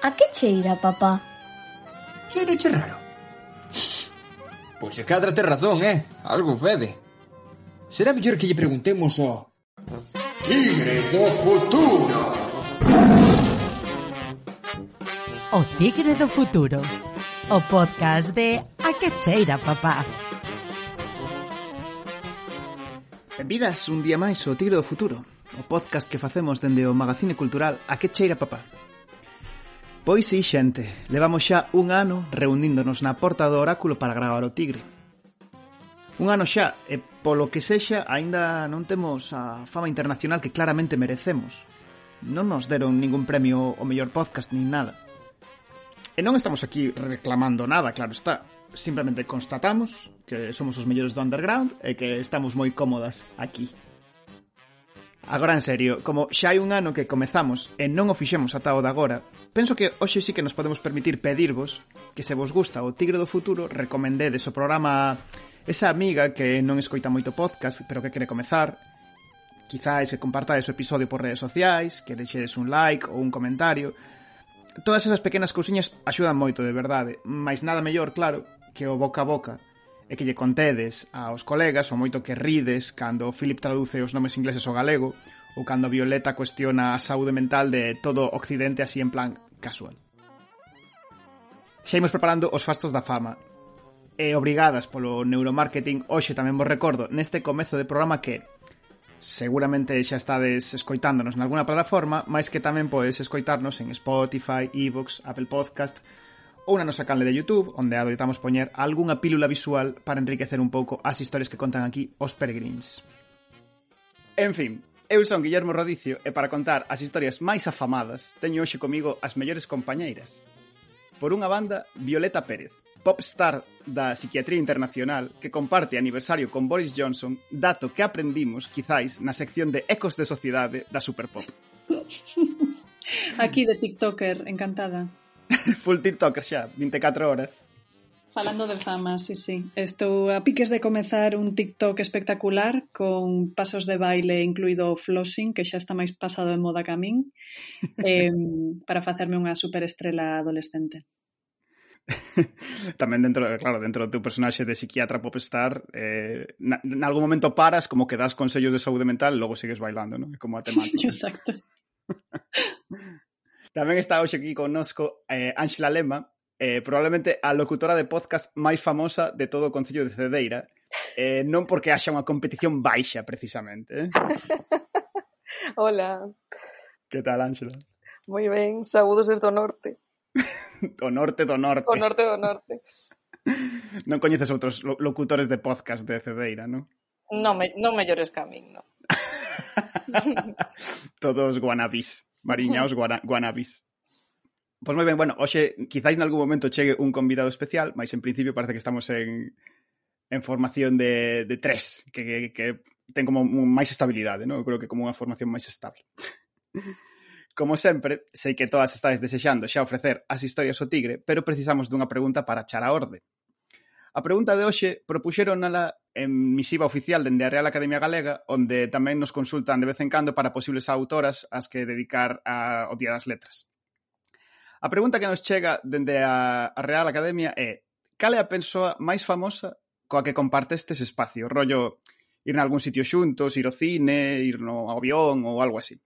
A que cheira, papá? Cheiro che raro. Pois se cadra te razón, eh? Algo fede. Será mellor que lle preguntemos ao... Tigre do futuro! O Tigre do futuro. O podcast de A que cheira, papá. Benvidas un día máis ao Tigre do futuro, o podcast que facemos dende o Magazine Cultural A que cheira, papá Pois si, xente, levamos xa un ano reuníndonos na porta do oráculo para gravar o tigre. Un ano xa, e polo que sexa, aínda non temos a fama internacional que claramente merecemos. Non nos deron ningún premio o mellor podcast nin nada. E non estamos aquí reclamando nada, claro está. Simplemente constatamos que somos os mellores do underground e que estamos moi cómodas aquí. Agora en serio, como xa hai un ano que comezamos e non o fixemos ata o de agora, Penso que hoxe sí que nos podemos permitir pedirvos que se vos gusta o Tigre do Futuro recomendedes o programa esa amiga que non escoita moito podcast pero que quere comezar. Quizáis que compartades o episodio por redes sociais que deixedes un like ou un comentario. Todas esas pequenas cousiñas axudan moito de verdade. Mais nada mellor claro que o boca a boca. E que lle contedes aos colegas o moito que rides cando o Philip traduce os nomes ingleses ao galego ou cando Violeta cuestiona a saúde mental de todo Occidente así en plan casual. Xa imos preparando os fastos da fama. E obrigadas polo neuromarketing, hoxe tamén vos recordo neste comezo de programa que seguramente xa estades escoitándonos en alguna plataforma, máis que tamén podes escoitarnos en Spotify, Evox, Apple Podcast, ou na nosa canle de YouTube, onde adoitamos poñer algunha pílula visual para enriquecer un pouco as historias que contan aquí os peregrins. En fin, Eu son Guillermo Rodicio e para contar as historias máis afamadas teño hoxe comigo as mellores compañeiras. Por unha banda, Violeta Pérez, popstar da psiquiatría internacional que comparte aniversario con Boris Johnson, dato que aprendimos, quizáis, na sección de Ecos de Sociedade da Superpop. Aquí de TikToker, encantada. Full TikToker xa, 24 horas. Falando de fama, sí, sí. Estou a piques de comezar un TikTok espectacular con pasos de baile incluído o flossing, que xa está máis pasado de moda que a min, eh, para facerme unha superestrela adolescente. tamén dentro, claro, dentro do teu personaxe de psiquiatra popstar, eh, na, en algún momento paras, como que das consellos de saúde mental, logo sigues bailando, non? Como a temática. Exacto. tamén está hoxe aquí connosco eh, Ángela Lema, eh, probablemente a locutora de podcast máis famosa de todo o Concello de Cedeira, eh, non porque haxa unha competición baixa, precisamente. Eh? Hola. Que tal, Ángela? Moi ben, saúdos desde o norte. do norte do norte. O norte do norte. Non coñeces outros locutores de podcast de Cedeira, non? Non, me, non mellores que a min, non. Todos guanabis, mariñaos guanabis. Pois moi ben, bueno, hoxe quizáis nalgún momento chegue un convidado especial, mas en principio parece que estamos en, en formación de, de tres, que, que, que ten como máis estabilidade, non? Eu creo que como unha formación máis estable. Como sempre, sei que todas estáis desexando xa ofrecer as historias ao tigre, pero precisamos dunha pregunta para achar a orde. A pregunta de hoxe propuxeronala en misiva oficial dende a Real Academia Galega, onde tamén nos consultan de vez en cando para posibles autoras as que dedicar ao Día das Letras. A pregunta que nos chega dende a Real Academia é cal é a persoa máis famosa coa que compartestes espacio? Rollo ir nalgún sitio xuntos, ir ao cine, ir no avión ou algo así.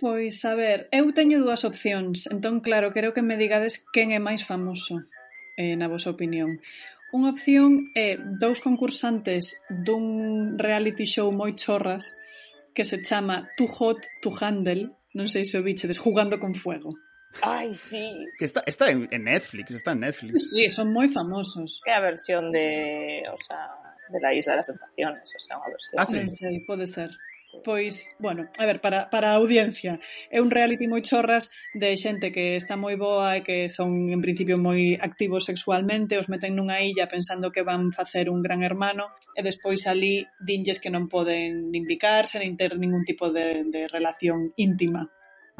Pois, a ver, eu teño dúas opcións, entón, claro, quero que me digades quen é máis famoso, eh, na vosa opinión. Unha opción é dous concursantes dun reality show moi chorras que se chama Too Hot, Too Handle, non sei se o bichedes, Jugando con Fuego. Ai, sí. Que está, está en, en Netflix, está en Netflix. Sí, son moi famosos. É a versión de, o sea, de la Isla das Tentaciones, o sea, unha versión. Ah, sí. sí pode ser. Pois, bueno, a ver, para, para a audiencia é un reality moi chorras de xente que está moi boa e que son en principio moi activos sexualmente os meten nunha illa pensando que van facer un gran hermano e despois ali dinlles que non poden nin picarse nin ter ningún tipo de, de relación íntima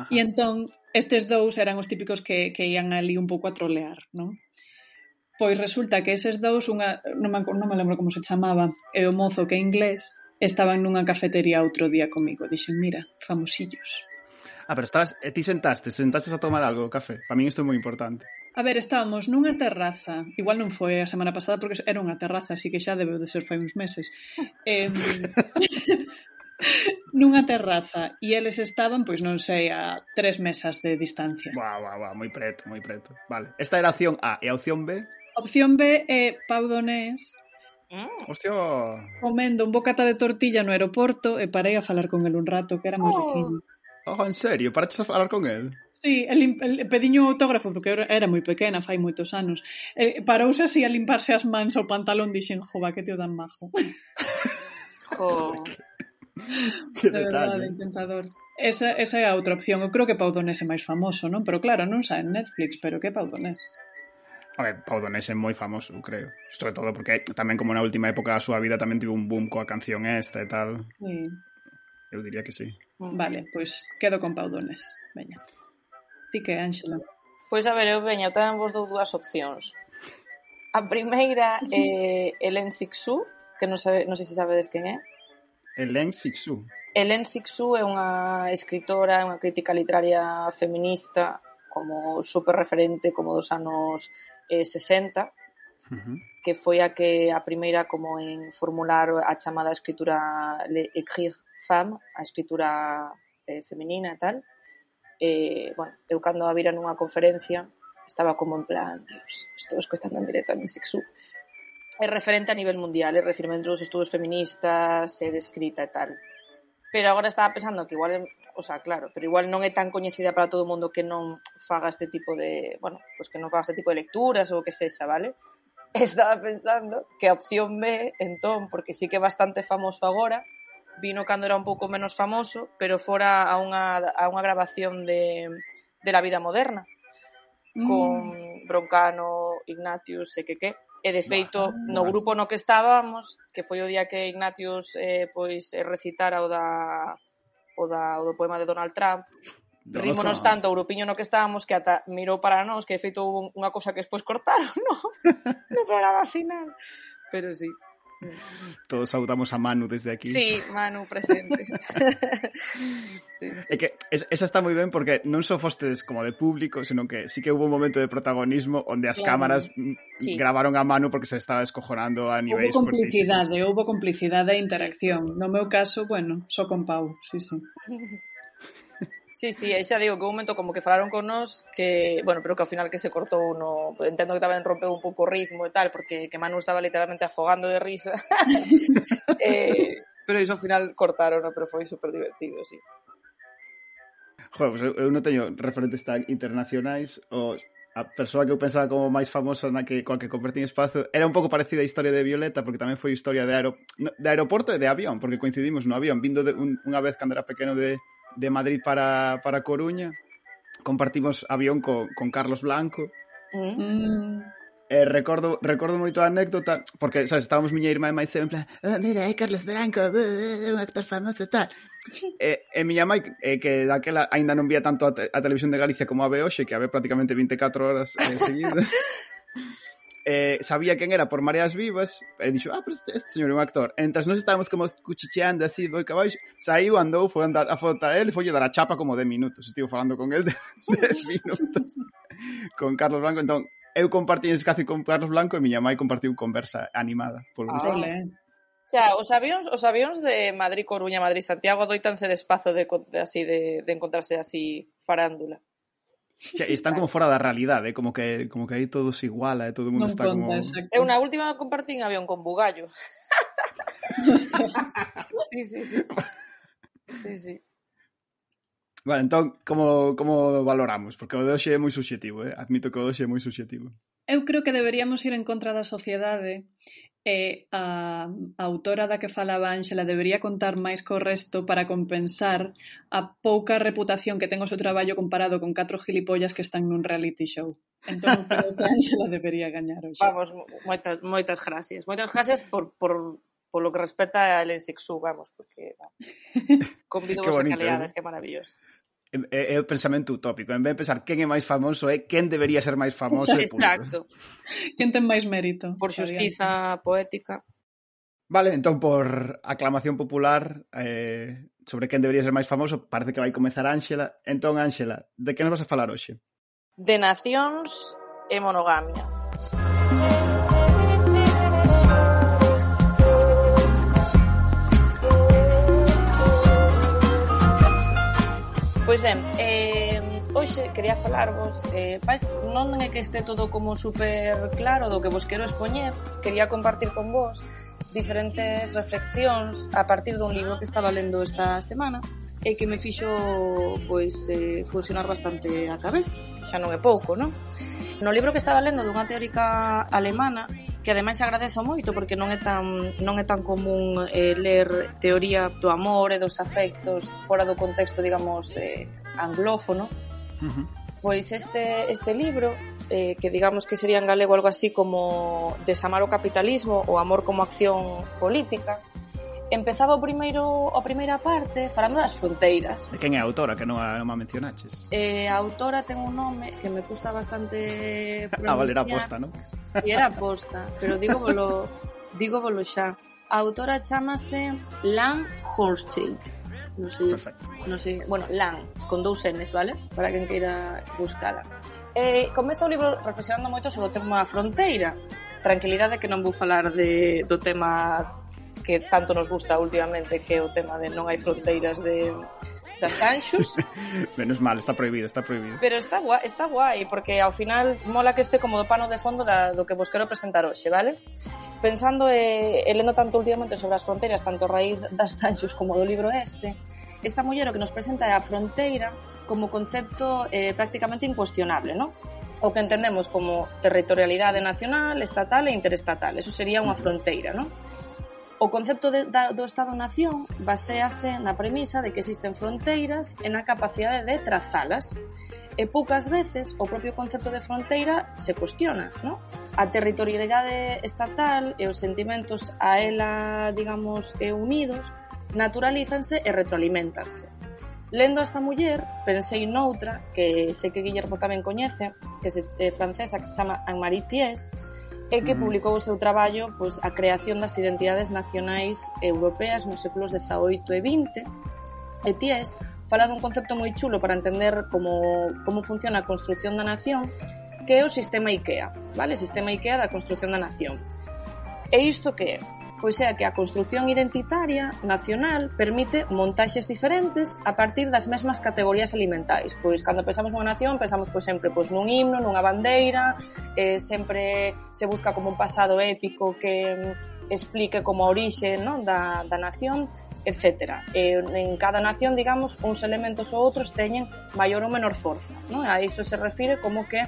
Ajá. E entón, estes dous eran os típicos que, que ían ali un pouco a trolear, non? Pois resulta que eses dous, unha, non, me, non me lembro como se chamaba, e o mozo que é inglés, estaban nunha cafetería outro día comigo. Dixen, mira, famosillos. Ah, pero estabas, e ti sentaste, sentaste a tomar algo, café. Para min isto é moi importante. A ver, estábamos nunha terraza, igual non foi a semana pasada porque era unha terraza, así que xa debeu de ser fai uns meses. Eh, nunha terraza e eles estaban, pois non sei, a tres mesas de distancia. Buah, buah, buah, moi preto, moi preto. Vale. Esta era a opción A e a opción B? Opción B é Pau Donés Mm. Hostia. Comendo un bocata de tortilla no aeroporto e parei a falar con el un rato, que era moi oh. pequeno. Oh, en serio? Paraches a falar con el? Sí, el, el pediño autógrafo porque era, era moi pequena, fai moitos anos. Eh, parouse así a limparse as mans ao pantalón dixen, "Jova, que tío tan majo." jo. que de detalle. Verdade, tentador. ¿eh? Esa, esa é a outra opción. Eu creo que Paudonés é máis famoso, non? Pero claro, non sa en Netflix, pero que Paudonés. A ver, Paudonés é moi famoso, creo. Sobre todo porque tamén como na última época da súa vida tamén tivo un boom coa canción esta e tal. Sí. Eu diría que sí. Vale, pois pues, quedo con Paudones. Veña. Ti que, Ángela? Pois a ver, eu veña, eu tamén vos dou dúas opcións. A primeira é eh, Helen Sixu, que non, sabe, non sei se sabedes quen é. Helen Sixu. Helen Sixu é unha escritora, unha crítica literaria feminista como super referente como dos anos eh, 60 uh -huh. que foi a que a primeira como en formular a chamada escritura le, écrire femme, a escritura eh, feminina e tal. Eh, bueno, eu cando a vira nunha conferencia estaba como en plan, Dios, estou escoitando en directo a mi sexu é referente a nivel mundial, é referente dos estudos feministas, é descrita e tal. Pero agora estaba pensando que igual, o sea, claro, pero igual non é tan coñecida para todo o mundo que non faga este tipo de, bueno, pues que non faga este tipo de lecturas ou que sexa, vale? Estaba pensando que a opción B, entón, porque sí que é bastante famoso agora, vino cando era un pouco menos famoso, pero fora a unha, a unha grabación de, de la vida moderna, mm. con Broncano, Ignatius, e que que, E de feito, no grupo no que estábamos, que foi o día que Ignatius eh, pois eh, recitara o da o, da, o do poema de Donald Trump, Rímonos tanto o grupiño no que estábamos que ata mirou para nós que de feito unha cousa que despois cortaron, no, no programa final. Pero sí. Mm. Todos saudamos a Manu desde aquí. Sí, Manu presente. sí. É que esa está moi ben porque non só fostes como de público, senón que sí que hubo un momento de protagonismo onde as claro. cámaras mm, sí. gravaron a Manu porque se estaba escojonando a niveis Hubo complicidade, houve complicidade e interacción. Sí, sí, sí. No meu caso, bueno, só con Pau, sí, sí. Sí, sí, e xa digo que un momento como que falaron con nós que, bueno, pero que ao final que se cortou no, entendo que tamén rompeu un pouco o ritmo e tal, porque que Manu estaba literalmente afogando de risa. eh, pero iso ao final cortaron, pero foi super divertido, sí. Joder, pues eu, eu non teño referentes tan internacionais, o a persoa que eu pensaba como máis famosa na que coa que compartín espazo era un pouco parecida a historia de Violeta porque tamén foi historia de, aero, de aeroporto e de avión porque coincidimos no avión vindo de un, unha vez cando era pequeno de, de Madrid para, para Coruña. Compartimos avión co, con Carlos Blanco. Mm. Eh, recordo, recordo moito a anécdota, porque, sabes, estábamos miña irmã e maice en plan, oh, mira, é Carlos Blanco, eh, eh, é un actor famoso e tal. e, e miña mãe, eh, que daquela aínda non vía tanto a, te, a televisión de Galicia como a ve hoxe, que a ve prácticamente 24 horas eh, seguidas. eh, sabía quen era por Mareas Vivas, e dixo, ah, pero este, este señor é un actor. Entras nós estábamos como cuchicheando así do caballo, saiu, andou, foi andar a foto a él, foi dar a chapa como de minutos. estivo falando con el de 10 minutos con Carlos Blanco. Entón, eu compartí ese caso con Carlos Blanco e miña mãe compartiu conversa animada, polo visto. Xa, os avións, os avións de Madrid Coruña, Madrid Santiago adoitan ser espazo de, de así de, de encontrarse así farándula. Xa, están como fora da realidade, eh, como que como que aí eh, todo se iguala e todo o mundo non está conta, como exacto. Eu na última compartín avión con bugallo. sí, sí, sí. Sí, sí. Bueno, entón, como, como valoramos? Porque o de hoxe é moi subxetivo, eh? admito que o de hoxe é moi subxetivo. Eu creo que deberíamos ir en contra da sociedade E a, a autora da que falaba Ángela debería contar máis co resto para compensar a pouca reputación que ten o seu traballo comparado con catro gilipollas que están nun reality show. Entón, creo que Ángela debería gañar hoxe. Vamos, moitas, moitas gracias. Moitas gracias por, por, por lo que respecta al Sixu, vamos, porque no. convido vos a caleadas, eh? que maravilloso é, é o pensamento utópico. En vez de pensar quen é máis famoso, é quen debería ser máis famoso. Exacto. quen ten máis mérito. Por xustiza poética. Vale, entón por aclamación popular eh, sobre quen debería ser máis famoso, parece que vai comezar Ángela. Entón, Ángela, de que nos vas a falar hoxe? De nacións e monogamia. Pois ben, eh, hoxe quería falarvos, eh, non é que este todo como super claro do que vos quero expoñer, quería compartir con vos diferentes reflexións a partir dun libro que estaba lendo esta semana e que me fixo pois, eh, funcionar bastante a cabeza, xa non é pouco, non? No libro que estaba lendo dunha teórica alemana que ademais agradezo moito porque non é tan non é tan común eh, ler teoría do amor e dos afectos fora do contexto, digamos, eh, anglófono. Uh -huh. Pois este este libro eh, que digamos que sería en galego algo así como Desamar o capitalismo o amor como acción política, empezaba o primeiro a primeira parte falando das fronteiras. De quen é a autora que non a, non a mencionaches? Eh, a autora ten un nome que me custa bastante pronunciar. Ah, vale, era aposta, non? Si, sí, era aposta, pero digo volo, digo volo xa. A autora chamase Lan Horsteit. Non sei, Perfecto. non sei, bueno, Lan, con dous N's, vale? Para quen queira buscala. Eh, comezo o libro reflexionando moito sobre o tema fronteira, tranquilidade que non vou falar de, do tema que tanto nos gusta últimamente que é o tema de non hai fronteiras de das canxos. Menos mal, está prohibido, está prohibido. Pero está guai, está guai, porque ao final mola que este como do pano de fondo da, do que vos quero presentar hoxe, vale? Pensando e, e lendo tanto últimamente sobre as fronteiras, tanto a raíz das canxos como do libro este, esta muller o que nos presenta é a fronteira como concepto eh, prácticamente incuestionable, non? o que entendemos como territorialidade nacional, estatal e interestatal. Eso sería unha fronteira, non? O concepto de, da, do Estado-Nación baséase na premisa de que existen fronteiras e na capacidade de trazalas. E poucas veces o propio concepto de fronteira se cuestiona, no? A territorialidade estatal e os sentimentos a ela, digamos, unidos naturalízanse e retroalimentanse. Lendo a esta muller, pensei noutra, que sei que Guillermo tamén coñece, que é eh, francesa, que se chama Anne-Marie Thiers, e que mm. publicou o seu traballo pois, a creación das identidades nacionais europeas nos séculos XVIII e XX. E Ties fala dun concepto moi chulo para entender como, como funciona a construción da nación, que é o sistema IKEA, vale? Sistema IKEA da construción da nación. E isto que é? pois é que a construción identitaria nacional permite montaxes diferentes a partir das mesmas categorías alimentais. Pois cando pensamos nunha nación, pensamos pois sempre pois nun himno, nunha bandeira, eh, sempre se busca como un pasado épico que mm, explique como a orixe non, da, da nación, etc. E en cada nación, digamos, uns elementos ou outros teñen maior ou menor forza. Non? A iso se refire como que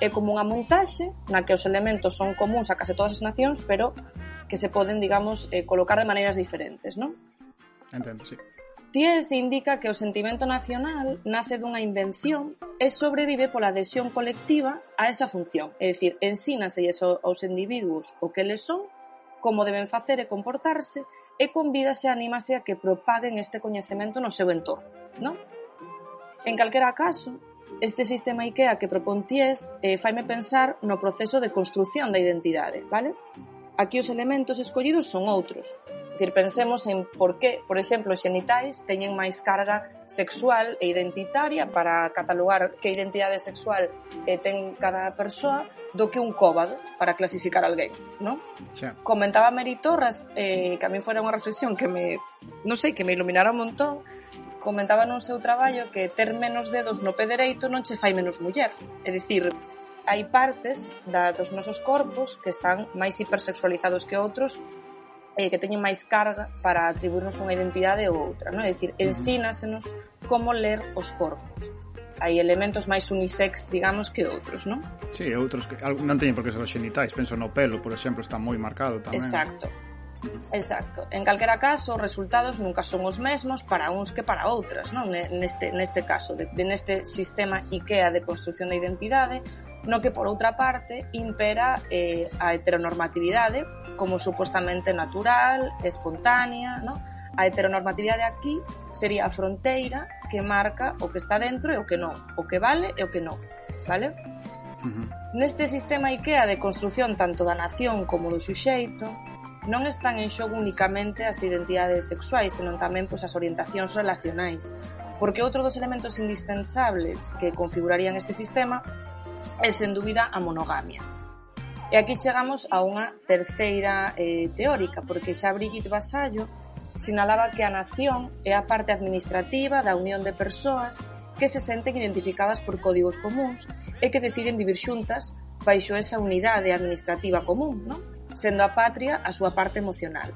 é como unha montaxe na que os elementos son comuns a case todas as nacións, pero que se poden, digamos, eh, colocar de maneiras diferentes, non? Entendo, sí. Ties indica que o sentimento nacional nace dunha invención e sobrevive pola adhesión colectiva a esa función. É dicir, ensínase aos individuos o que les son, como deben facer e comportarse, e convídase e anímase a que propaguen este coñecemento no seu entorno, non? En calquera caso, este sistema IKEA que propón Ties eh, faime pensar no proceso de construción da identidade, vale? aquí os elementos escollidos son outros. Dicir, pensemos en por que, por exemplo, os xenitais teñen máis carga sexual e identitaria para catalogar que identidade sexual eh, ten cada persoa do que un cóbado para clasificar alguén, non? Sí. Comentaba Mary Torres, eh, que a min fora unha reflexión que me, non sei, que me iluminara un montón, comentaba nun seu traballo que ter menos dedos no pé dereito non che fai menos muller. É dicir, hai partes da, dos nosos corpos que están máis hipersexualizados que outros e que teñen máis carga para atribuirnos unha identidade ou outra, non? É dicir, ensínasenos como ler os corpos. Hai elementos máis unisex, digamos, que outros, non? Sí, outros que non teñen por que ser os xenitais, penso no pelo, por exemplo, está moi marcado tamén. Exacto. Exacto. En calquera caso, os resultados nunca son os mesmos para uns que para outras, non? Neste, neste caso, de, de neste sistema IKEA de construción da identidade, no que por outra parte impera eh, a heteronormatividade como supostamente natural, espontánea, no? A heteronormatividade aquí sería a fronteira que marca o que está dentro e o que non, o que vale e o que non, vale? Uh -huh. Neste sistema IKEA de construción tanto da nación como do suxeito, non están en xogo únicamente as identidades sexuais, senón tamén pois, as orientacións relacionais, porque outro dos elementos indispensables que configurarían este sistema é, sen dúbida, a monogamia. E aquí chegamos a unha terceira eh, teórica, porque xa Brigitte Vasallo sinalaba que a nación é a parte administrativa da unión de persoas que se senten identificadas por códigos comuns e que deciden vivir xuntas baixo esa unidade administrativa común, non? sendo a patria a súa parte emocional.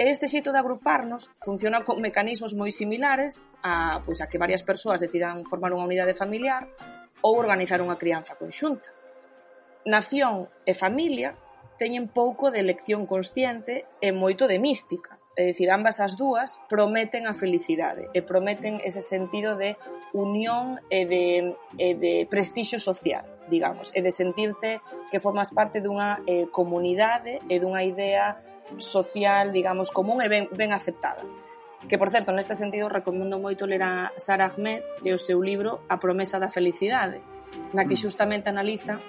E este xeito de agruparnos funciona con mecanismos moi similares a, pois, a que varias persoas decidan formar unha unidade familiar ou organizar unha crianza conxunta. Nación e familia teñen pouco de elección consciente e moito de mística, é dicir, ambas as dúas prometen a felicidade e prometen ese sentido de unión e de, e de prestixo social, digamos, e de sentirte que formas parte dunha eh, comunidade e dunha idea social, digamos, común e ben, ben aceptada que por certo neste sentido recomendo moito ler a Sara Ahmed e o seu libro A promesa da felicidade na que mm. xustamente analiza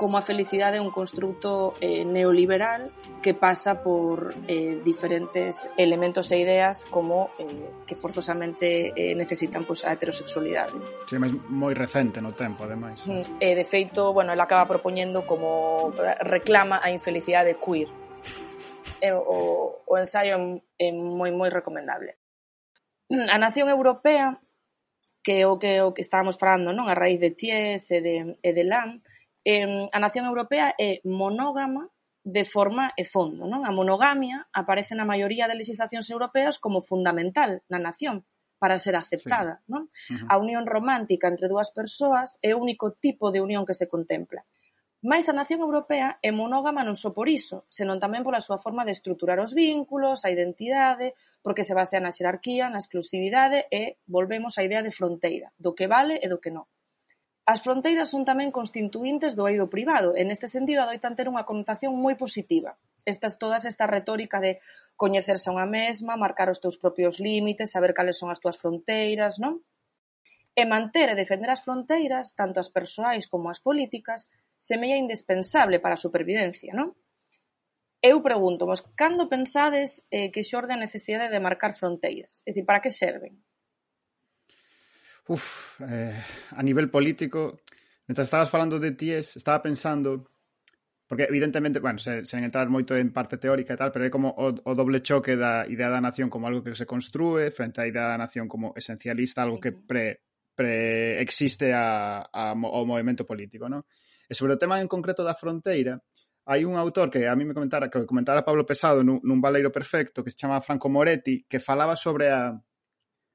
como a felicidade é un constructo eh, neoliberal que pasa por eh, diferentes elementos e ideas como eh, que forzosamente eh, necesitan pois, a heterosexualidade. Sí, máis moi recente no tempo, ademais. Mm, eh, de feito, bueno, ela acaba propoñendo como eh, reclama a infelicidade queer, e o, o ensaio é moi moi recomendable. A nación europea, que é o que, o que estábamos falando, non a raíz de Ties e de, e de Lam, eh, a nación europea é monógama de forma e fondo. Non? A monogamia aparece na maioría de legislacións europeas como fundamental na nación para ser aceptada. Sí. Non? Uh -huh. A unión romántica entre dúas persoas é o único tipo de unión que se contempla. Mais a nación europea é monógama non só por iso, senón tamén pola súa forma de estruturar os vínculos, a identidade, porque se basea na xerarquía, na exclusividade e volvemos á idea de fronteira, do que vale e do que non. As fronteiras son tamén constituintes do eido privado e neste sentido adoitan ter unha connotación moi positiva. Estas todas esta retórica de coñecerse a unha mesma, marcar os teus propios límites, saber cales son as túas fronteiras, non? E manter e defender as fronteiras, tanto as persoais como as políticas, semella indispensable para a supervivencia, non? Eu pregunto, vos, cando pensades eh, que xorde a necesidade de marcar fronteiras? É dicir, para que serven? Uf, eh, a nivel político, mentre estabas falando de TIES, estaba pensando porque evidentemente, bueno, sen, sen entrar moito en parte teórica e tal, pero é como o, o doble choque da idea da nación como algo que se construe frente á idea da nación como esencialista, algo que pre, pre existe a, a, ao movimento político, non? E sobre o tema en concreto da fronteira, hai un autor que a mí me comentara, que comentara Pablo Pesado nun, nun Valeiro Perfecto, que se chama Franco Moretti, que falaba sobre a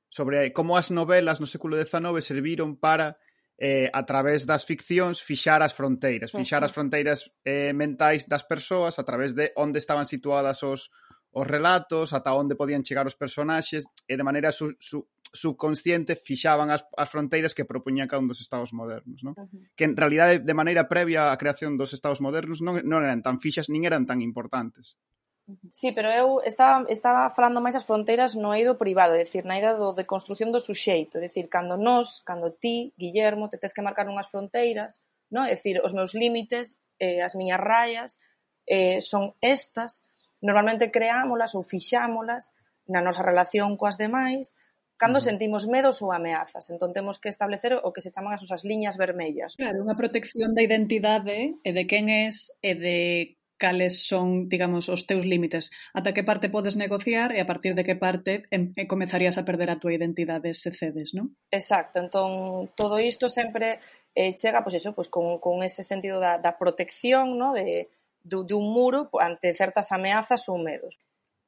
sobre como as novelas no século XIX serviron para eh, a través das ficcións fixar as fronteiras, fixar as fronteiras eh, mentais das persoas a través de onde estaban situadas os, os relatos, ata onde podían chegar os personaxes e de maneira su, su, subconsciente fixaban as, as fronteiras que propoñía cada un dos estados modernos, non? Uh -huh. Que en realidade de maneira previa á creación dos estados modernos non, non eran tan fixas nin eran tan importantes. Sí, pero eu estaba, estaba falando máis as fronteiras no eido privado, é dicir, na ida do, de construción do suxeito, é dicir, cando nós, cando ti, Guillermo, te tes que marcar unhas fronteiras, no? é dicir, os meus límites, eh, as miñas rayas, eh, son estas, normalmente creámolas ou fixámolas na nosa relación coas demais, cando sentimos medos ou ameazas. Entón temos que establecer o que se chaman as nosas liñas vermellas. Claro, unha protección da identidade e de quen és e de cales son, digamos, os teus límites, ata que parte podes negociar e a partir de que parte em, em, comezarías a perder a tua identidade se cedes, non? Exacto, entón todo isto sempre eh, chega, pois eso, pois con, con ese sentido da, da protección, no? de, de, de un muro ante certas ameazas ou medos.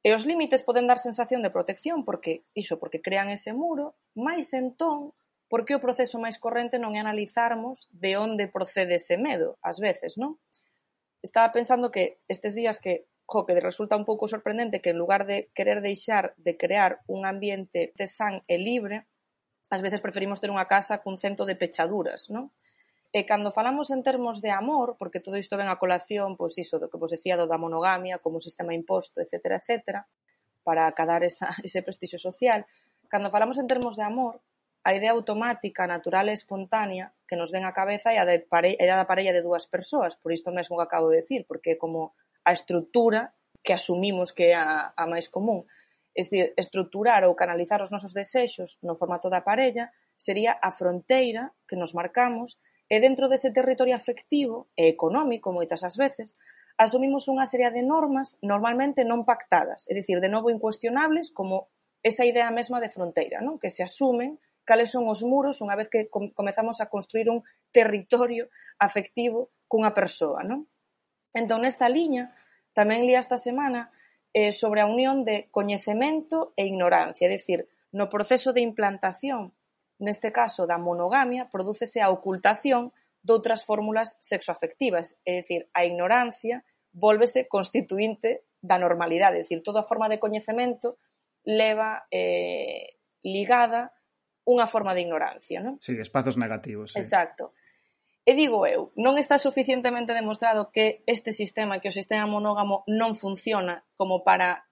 E os límites poden dar sensación de protección porque iso, porque crean ese muro, máis entón, porque o proceso máis corrente non é analizarmos de onde procede ese medo, ás veces, non? Estaba pensando que estes días que jo, que resulta un pouco sorprendente que en lugar de querer deixar de crear un ambiente de san e libre, ás veces preferimos ter unha casa cun cento de pechaduras, non? E cando falamos en termos de amor, porque todo isto ven a colación, pois iso do que vos decía do da monogamia, como sistema imposto, etc, etc, para acadar esa, ese prestixio social, cando falamos en termos de amor, a idea automática, natural e espontánea que nos ven a cabeza é a, de pare, é a da parella de dúas persoas, por isto mesmo que acabo de decir, porque é como a estrutura que asumimos que é a, a máis común. É dicir, estruturar ou canalizar os nosos desexos no formato da parella sería a fronteira que nos marcamos E dentro dese territorio afectivo e económico, moitas as veces, asumimos unha serie de normas normalmente non pactadas, é dicir, de novo incuestionables, como esa idea mesma de fronteira, non? que se asumen cales son os muros unha vez que comezamos a construir un territorio afectivo cunha persoa. Non? Entón, nesta liña, tamén lía esta semana eh, sobre a unión de coñecemento e ignorancia, é dicir, no proceso de implantación Neste caso da monogamia prodúcese a ocultación doutras fórmulas sexoafectivas, é dicir, a ignorancia vólvese constituinte da normalidade, é dicir, toda forma de coñecemento leva eh, ligada unha forma de ignorancia, non? Sí, espazos negativos. Sí. Exacto. E digo eu, non está suficientemente demostrado que este sistema, que o sistema monógamo non funciona como para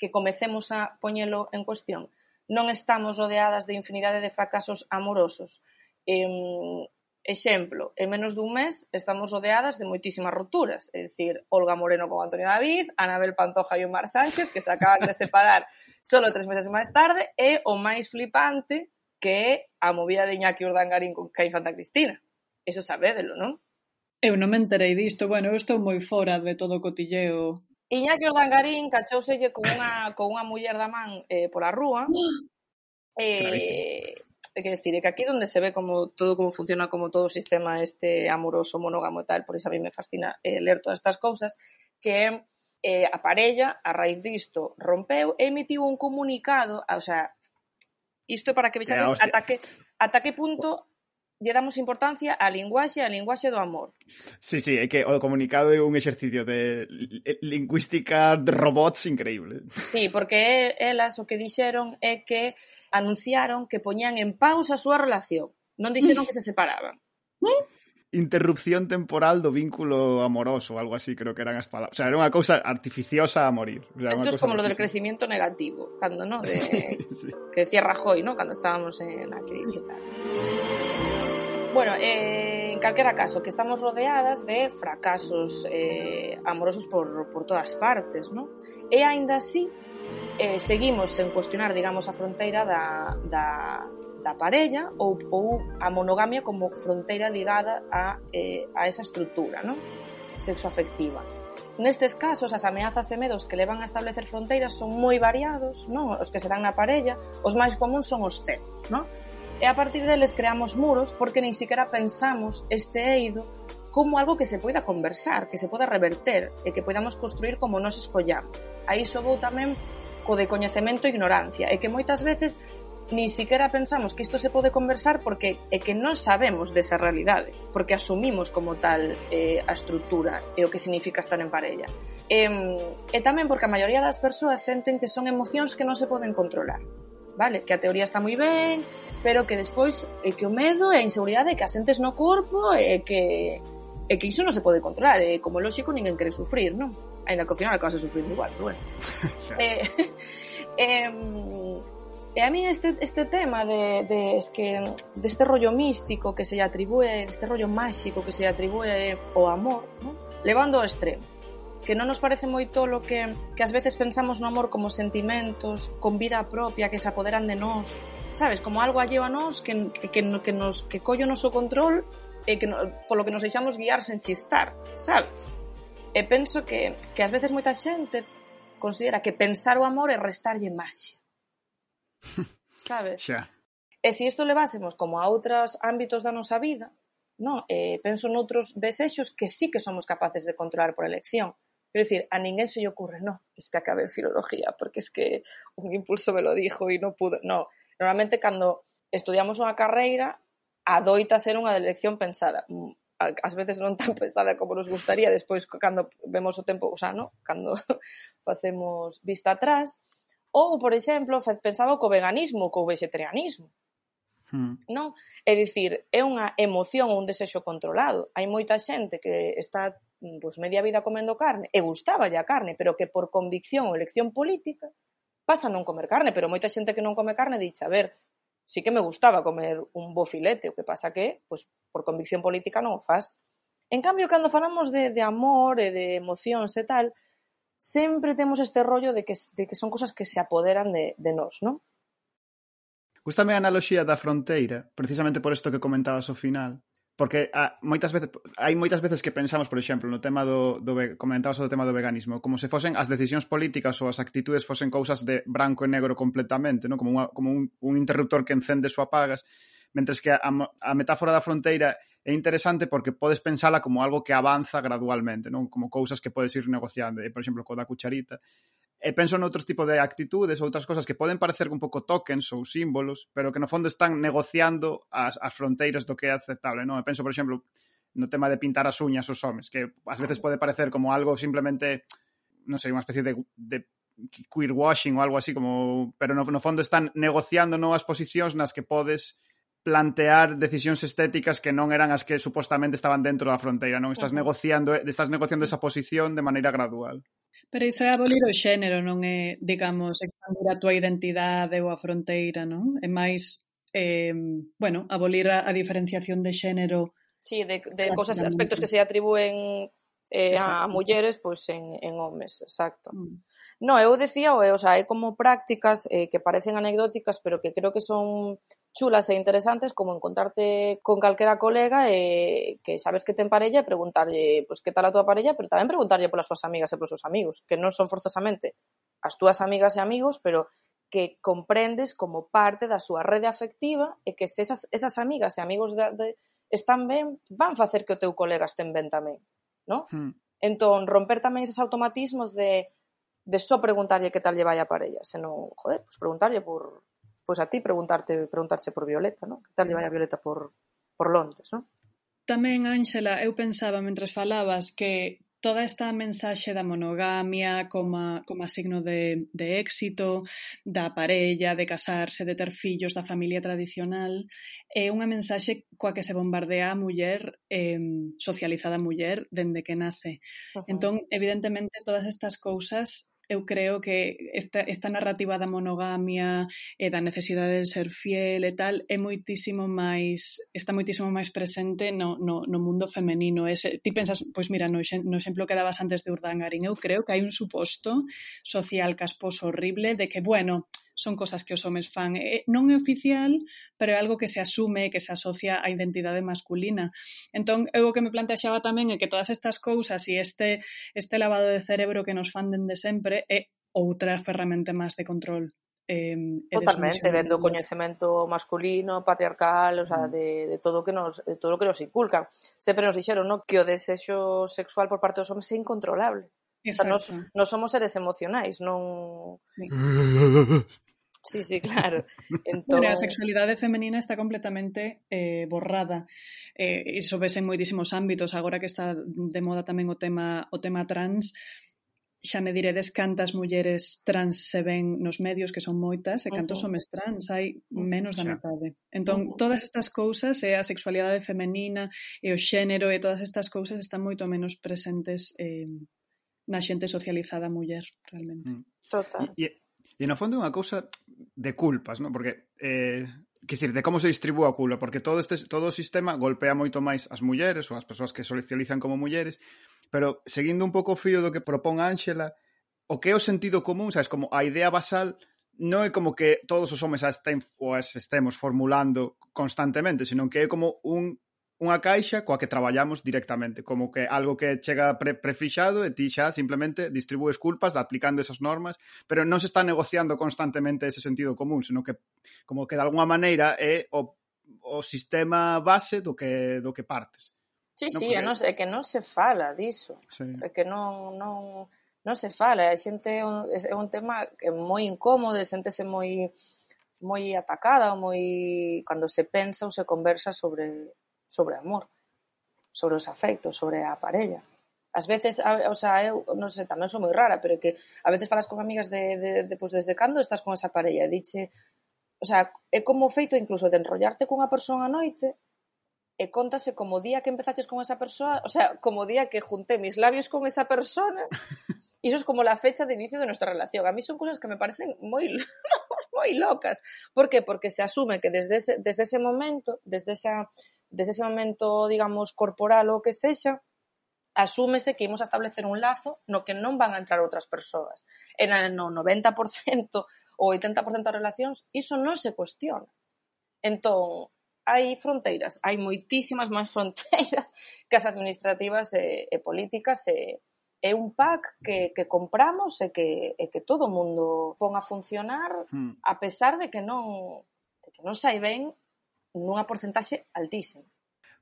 que comecemos a poñelo en cuestión? non estamos rodeadas de infinidade de fracasos amorosos. Eh, exemplo, en menos dun mes estamos rodeadas de moitísimas rupturas, é dicir, Olga Moreno con Antonio David, Anabel Pantoja e Omar Sánchez, que se acaban de separar solo tres meses máis tarde, e o máis flipante que é a movida de Iñaki Urdangarín con Caín Fanta Cristina. Eso sabédelo, non? Eu non me enterei disto, bueno, eu estou moi fora de todo o cotilleo Iñaki Ordangarín cachouselle con unha, con unha muller da man eh, pola rúa. Eh, é que decir, é que aquí donde se ve como todo como funciona, como todo o sistema este amoroso, monógamo e tal, por iso a mí me fascina eh, ler todas estas cousas, que eh, a parella, a raíz disto, rompeu e emitiu un comunicado, o sea, isto para que vexades ata que, ata que punto lle damos importancia á linguaxe, á linguaxe do amor. Sí, sí, é que o comunicado é un exercicio de lingüística de robots increíble. Sí, porque elas o que dixeron é que anunciaron que poñían en pausa a súa relación. Non dixeron que se separaban. Interrupción temporal do vínculo amoroso, algo así, creo que eran as palabras. O sea, era unha cousa artificiosa a morir. O sea, Esto es como lo del crecimiento negativo, cando, ¿no? De... Sí, sí. Que decía Rajoy, ¿no? Cando estábamos en a crisis e tal. Bueno, eh, en calquera caso, que estamos rodeadas de fracasos eh, amorosos por, por todas partes, ¿no? E aínda así, eh, seguimos en cuestionar, digamos, a fronteira da, da, da parella ou, ou a monogamia como fronteira ligada a, eh, a esa estrutura, ¿no? sexoafectiva. Nestes casos, as ameazas e medos que levan a establecer fronteiras son moi variados, non? Os que se dan na parella, os máis comuns son os celos, non? e a partir deles creamos muros porque nin siquiera pensamos este eido como algo que se poida conversar, que se poda reverter e que podamos construir como nos escollamos. Aí sobou vou tamén co de coñecemento e ignorancia, e que moitas veces ni siquiera pensamos que isto se pode conversar porque é que non sabemos desa realidade, porque asumimos como tal eh, a estrutura e o que significa estar en parella. E, e tamén porque a maioría das persoas senten que son emocións que non se poden controlar, vale? Que a teoría está moi ben, pero que despois é que o medo e a inseguridade que asentes no corpo e que e que iso non se pode controlar, e como lógico ninguén quere sufrir, non? Ainda que ao final acabas de sufrir igual, pero bueno. eh, eh, e a mí este, este tema de, de es que deste este rollo místico que se lle atribúe, este rollo máxico que se lle atribúe o amor, non? levando ao extremo que non nos parece moi tolo que, que ás veces pensamos no amor como sentimentos, con vida propia que se apoderan de nós, sabes, como algo alleo a nós que, que, que, que, nos, que collo o noso control e que no, polo que nos deixamos guiar sen chistar, sabes? E penso que, que ás veces moita xente considera que pensar o amor é restarlle máxia. Sabes? Xa. E se isto levásemos como a outros ámbitos da nosa vida, non? Eh, penso noutros desexos que sí que somos capaces de controlar por elección. Quiero decir, a ninguén se lle ocurre, no, es que acabé filología, porque es que un impulso me lo dijo e non pude, no. Normalmente, cando estudiamos unha carreira, adoita ser unha elección pensada. Mm, Ás veces non tan pensada como nos gustaría, despois cando vemos o tempo, o sea, no? cando facemos vista atrás. Ou, por exemplo, pensaba co veganismo, co vegetarianismo. Hmm. Non? É dicir, é unha emoción, un desexo controlado. Hai moita xente que está pois media vida comendo carne, e gustaba a carne, pero que por convicción ou elección política pasa a non comer carne, pero moita xente que non come carne dixe, a ver, sí que me gustaba comer un bo filete, o que pasa que, pois, por convicción política non o faz. En cambio, cando falamos de, de amor e de emocións e tal, sempre temos este rollo de que, de que son cosas que se apoderan de, de nós, non? Gústame a analoxía da fronteira, precisamente por isto que comentabas ao final, Porque a, moitas veces hai moitas veces que pensamos, por exemplo, no tema do, do comentabas o tema do veganismo, como se fosen as decisións políticas ou as actitudes fosen cousas de branco e negro completamente, non? Como, unha, como un, un interruptor que encendes ou apagas, mentres que a, a metáfora da fronteira é interesante porque podes pensala como algo que avanza gradualmente, non? Como cousas que podes ir negociando, e, por exemplo, co da cucharita, E penso noutros tipo de actitudes, outras cosas que poden parecer un pouco tokens ou símbolos, pero que no fondo están negociando as, as fronteiras do que é aceptable, non? E penso, por exemplo, no tema de pintar as uñas os homes, que ás veces pode parecer como algo simplemente, non sei, unha especie de, de queer washing ou algo así, como pero no, no fondo están negociando novas posicións nas que podes plantear decisións estéticas que non eran as que supostamente estaban dentro da fronteira, non estás negociando, estás negociando esa posición de maneira gradual. Pero iso é abolir o xénero, non é, digamos, expandir a túa identidade ou a fronteira, non? É máis, eh, bueno, abolir a, a diferenciación de xénero Sí, de, de cosas, aspectos que se atribúen eh, a mulleres pois en, en homes, exacto. Mm. No, eu decía, o, eh, sea, é como prácticas eh, que parecen anecdóticas, pero que creo que son chulas e interesantes como encontrarte con calquera colega e que sabes que ten parella e preguntarlle pues, que tal a túa parella, pero tamén preguntarlle polas súas amigas e polos seus amigos, que non son forzosamente as túas amigas e amigos, pero que comprendes como parte da súa rede afectiva e que se esas, esas amigas e amigos de, de, están ben, van facer que o teu colega estén ben tamén. ¿no? Mm. Entón, romper tamén esos automatismos de, de só preguntarlle que tal lle vai a parella, senón, joder, pois pues preguntarlle por pois pues a ti preguntarte preguntarche por Violeta, ¿no? Que tal lle vai a Violeta por por Londres, ¿no? Tamén, Ángela, eu pensaba mentre falabas que toda esta mensaxe da monogamia como, como signo de, de éxito, da parella, de casarse, de ter fillos, da familia tradicional, é unha mensaxe coa que se bombardea a muller, eh, socializada a muller, dende que nace. Uh -huh. Entón, evidentemente, todas estas cousas eu creo que esta, esta narrativa da monogamia e da necesidade de ser fiel e tal é moitísimo máis está moitísimo máis presente no, no, no mundo femenino. Ese, ti pensas, pois mira, no, no exemplo que dabas antes de Urdangarín, eu creo que hai un suposto social casposo horrible de que, bueno, son cosas que os homes fan. E non é oficial, pero é algo que se asume, que se asocia á identidade masculina. Entón, eu o que me planteaxaba tamén é que todas estas cousas e este, este lavado de cerebro que nos fan dende sempre é outra ferramenta máis de control eh, totalmente vendo o coñecemento masculino, patriarcal, o sea, mm. de, de todo que nos de todo o que nos inculcan. Sempre nos dixeron, no, que o desexo sexual por parte dos homens é incontrolable. Exacto. O sea, nos, nos somos seres emocionais, non sí. Sí, sí, claro. Entón... Bueno, a sexualidade femenina está completamente eh, borrada. Eh, iso vese en moitísimos ámbitos. Agora que está de moda tamén o tema, o tema trans, xa me diredes cantas mulleres trans se ven nos medios, que son moitas, e cantos uh -huh. homes trans hai menos da metade. Entón, uh -huh. todas estas cousas, e a sexualidade femenina, e o xénero, e eh, todas estas cousas están moito menos presentes eh, na xente socializada muller, realmente. Mm. Total. E, E no fondo é unha cousa de culpas, non? Porque eh, que dicir, de como se distribúa o culo, porque todo este todo o sistema golpea moito máis as mulleres ou as persoas que socializan como mulleres, pero seguindo un pouco o fío do que propón Ángela, o que é o sentido común, sabes, como a idea basal non é como que todos os homes as, ou as estemos formulando constantemente, senón que é como un unha caixa coa que traballamos directamente, como que algo que chega pre prefixado e ti xa simplemente distribúes culpas aplicando esas normas, pero non se está negociando constantemente ese sentido común, senón que como que de alguna maneira é o, o sistema base do que do que partes. Sí, non sí, porque... non, é que non se fala diso. Sí. É que non, non, non se fala. A xente é un, é un tema que é moi incómodo, xentese moi moi atacada, moi cando se pensa ou se conversa sobre sobre amor, sobre os afectos, sobre a parella. Ás veces, o sea, eu non sei, tamén sou moi rara, pero que a veces falas con amigas de, de, de pois pues, desde cando estás con esa parella, diche, o sea, é como feito incluso de enrollarte cunha persoa a noite e contase como o día que empezaches con esa persoa, o sea, como o día que junté mis labios con esa persona, e iso é como la fecha de inicio de nuestra relación. A mí son cousas que me parecen moi moi locas. Por que? Porque se asume que desde ese, desde ese momento, desde esa desesamento, digamos, corporal ou que sexa, asúmese que imos a establecer un lazo no que non van a entrar outras persoas. E no 90% ou 80% das relacións, iso non se cuestiona. Entón, hai fronteiras, hai moitísimas máis fronteiras que as administrativas e, e políticas e, é un pack que, que compramos e que, e que todo o mundo pon a funcionar hmm. a pesar de que non de que non sai ben nunha porcentaxe altísima.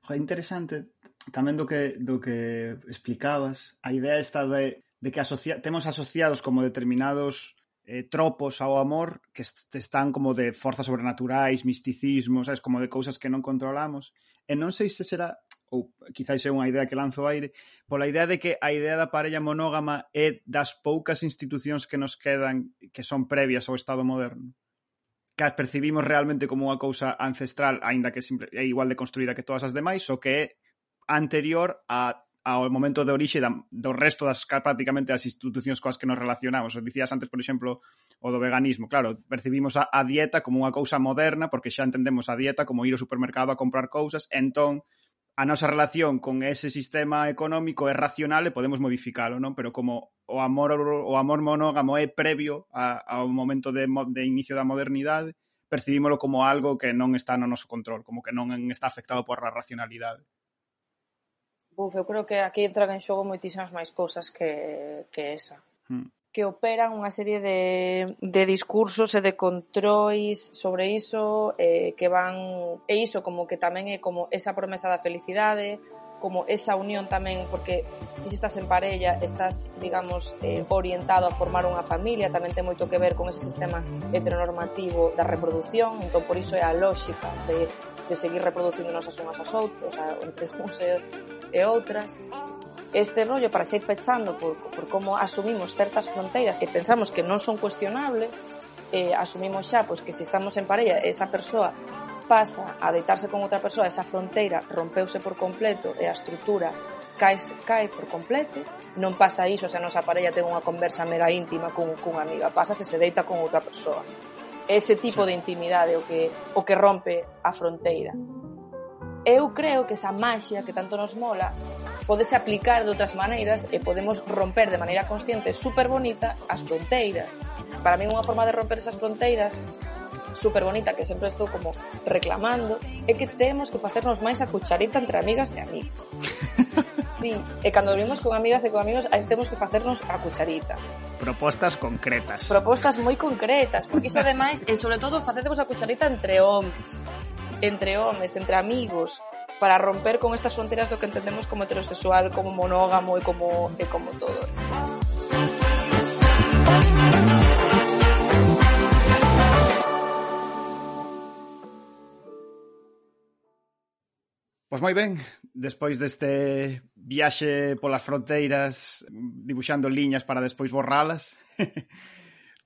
É interesante tamén do que, do que explicabas, a idea esta de, de que asocia, temos asociados como determinados eh, tropos ao amor que están como de forzas sobrenaturais, misticismo, sabes, como de cousas que non controlamos. E non sei se será ou quizáis é unha idea que lanzo aire, pola idea de que a idea da parella monógama é das poucas institucións que nos quedan que son previas ao Estado moderno que as percibimos realmente como unha cousa ancestral, aínda que simple, é igual de construída que todas as demais, o que é anterior a ao momento de orixe da, do resto das prácticamente das institucións coas que nos relacionamos. O dicías antes, por exemplo, o do veganismo. Claro, percibimos a, a dieta como unha cousa moderna porque xa entendemos a dieta como ir ao supermercado a comprar cousas, entón a nosa relación con ese sistema económico é racional e podemos modificalo, non? Pero como o amor o amor monógamo é previo a, ao momento de, de inicio da modernidade, percibímolo como algo que non está no noso control, como que non está afectado por a racionalidade. Buf, eu creo que aquí entran en xogo moitísimas máis cousas que, que esa. Hmm que operan unha serie de, de discursos e de controis sobre iso eh, que van e iso como que tamén é como esa promesa da felicidade como esa unión tamén, porque se estás en parella, estás, digamos, eh, orientado a formar unha familia, tamén ten moito que ver con ese sistema heteronormativo da reproducción, entón por iso é a lógica de, de seguir reproduciéndonos as unhas as outras, o sea, entre uns e, e outras este rollo para seguir pechando por, por como asumimos certas fronteiras que pensamos que non son cuestionables, eh, asumimos xa pois, que se estamos en parella esa persoa pasa a deitarse con outra persoa, esa fronteira rompeuse por completo e a estrutura cae, cae por completo, non pasa iso se a nosa parella ten unha conversa mega íntima cun, cunha amiga, pasa se se deita con outra persoa. Ese tipo sí. de intimidade o que, o que rompe a fronteira eu creo que esa maxia que tanto nos mola podese aplicar de outras maneiras e podemos romper de maneira consciente super bonita as fronteiras. Para mí unha forma de romper esas fronteiras super bonita que sempre estou como reclamando é que temos que facernos máis a cucharita entre amigas e amigos. Sí, e cando dormimos con amigas e con amigos aí temos que facernos a cucharita. Propostas concretas. Propostas moi concretas, porque iso ademais, e sobre todo, facedemos a cucharita entre homens entre homes, entre amigos, para romper con estas fronteras do que entendemos como heterosexual, como monógamo e como, e como todo. Pois moi ben, despois deste viaxe polas fronteiras, dibuixando liñas para despois borralas,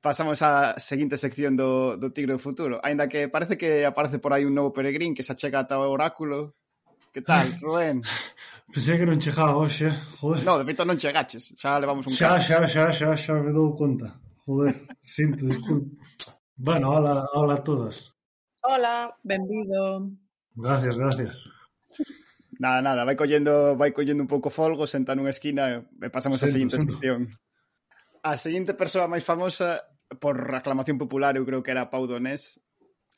pasamos á seguinte sección do, do Tigre do Futuro. Ainda que parece que aparece por aí un novo peregrín que se achega ata o oráculo. Que tal, Rubén? Pensei que non chegaba hoxe, joder. No, de feito non chegaches, xa levamos un xa, xa, xa, xa, xa me dou conta. Joder, sinto, disculpa. Bueno, hola, hola a todas. Hola, benvido. Gracias, gracias. Nada, nada, vai collendo, vai collendo un pouco folgo, senta nunha esquina e pasamos á seguinte sección. A seguinte persoa máis famosa por reclamación popular, eu creo que era Pau Donés,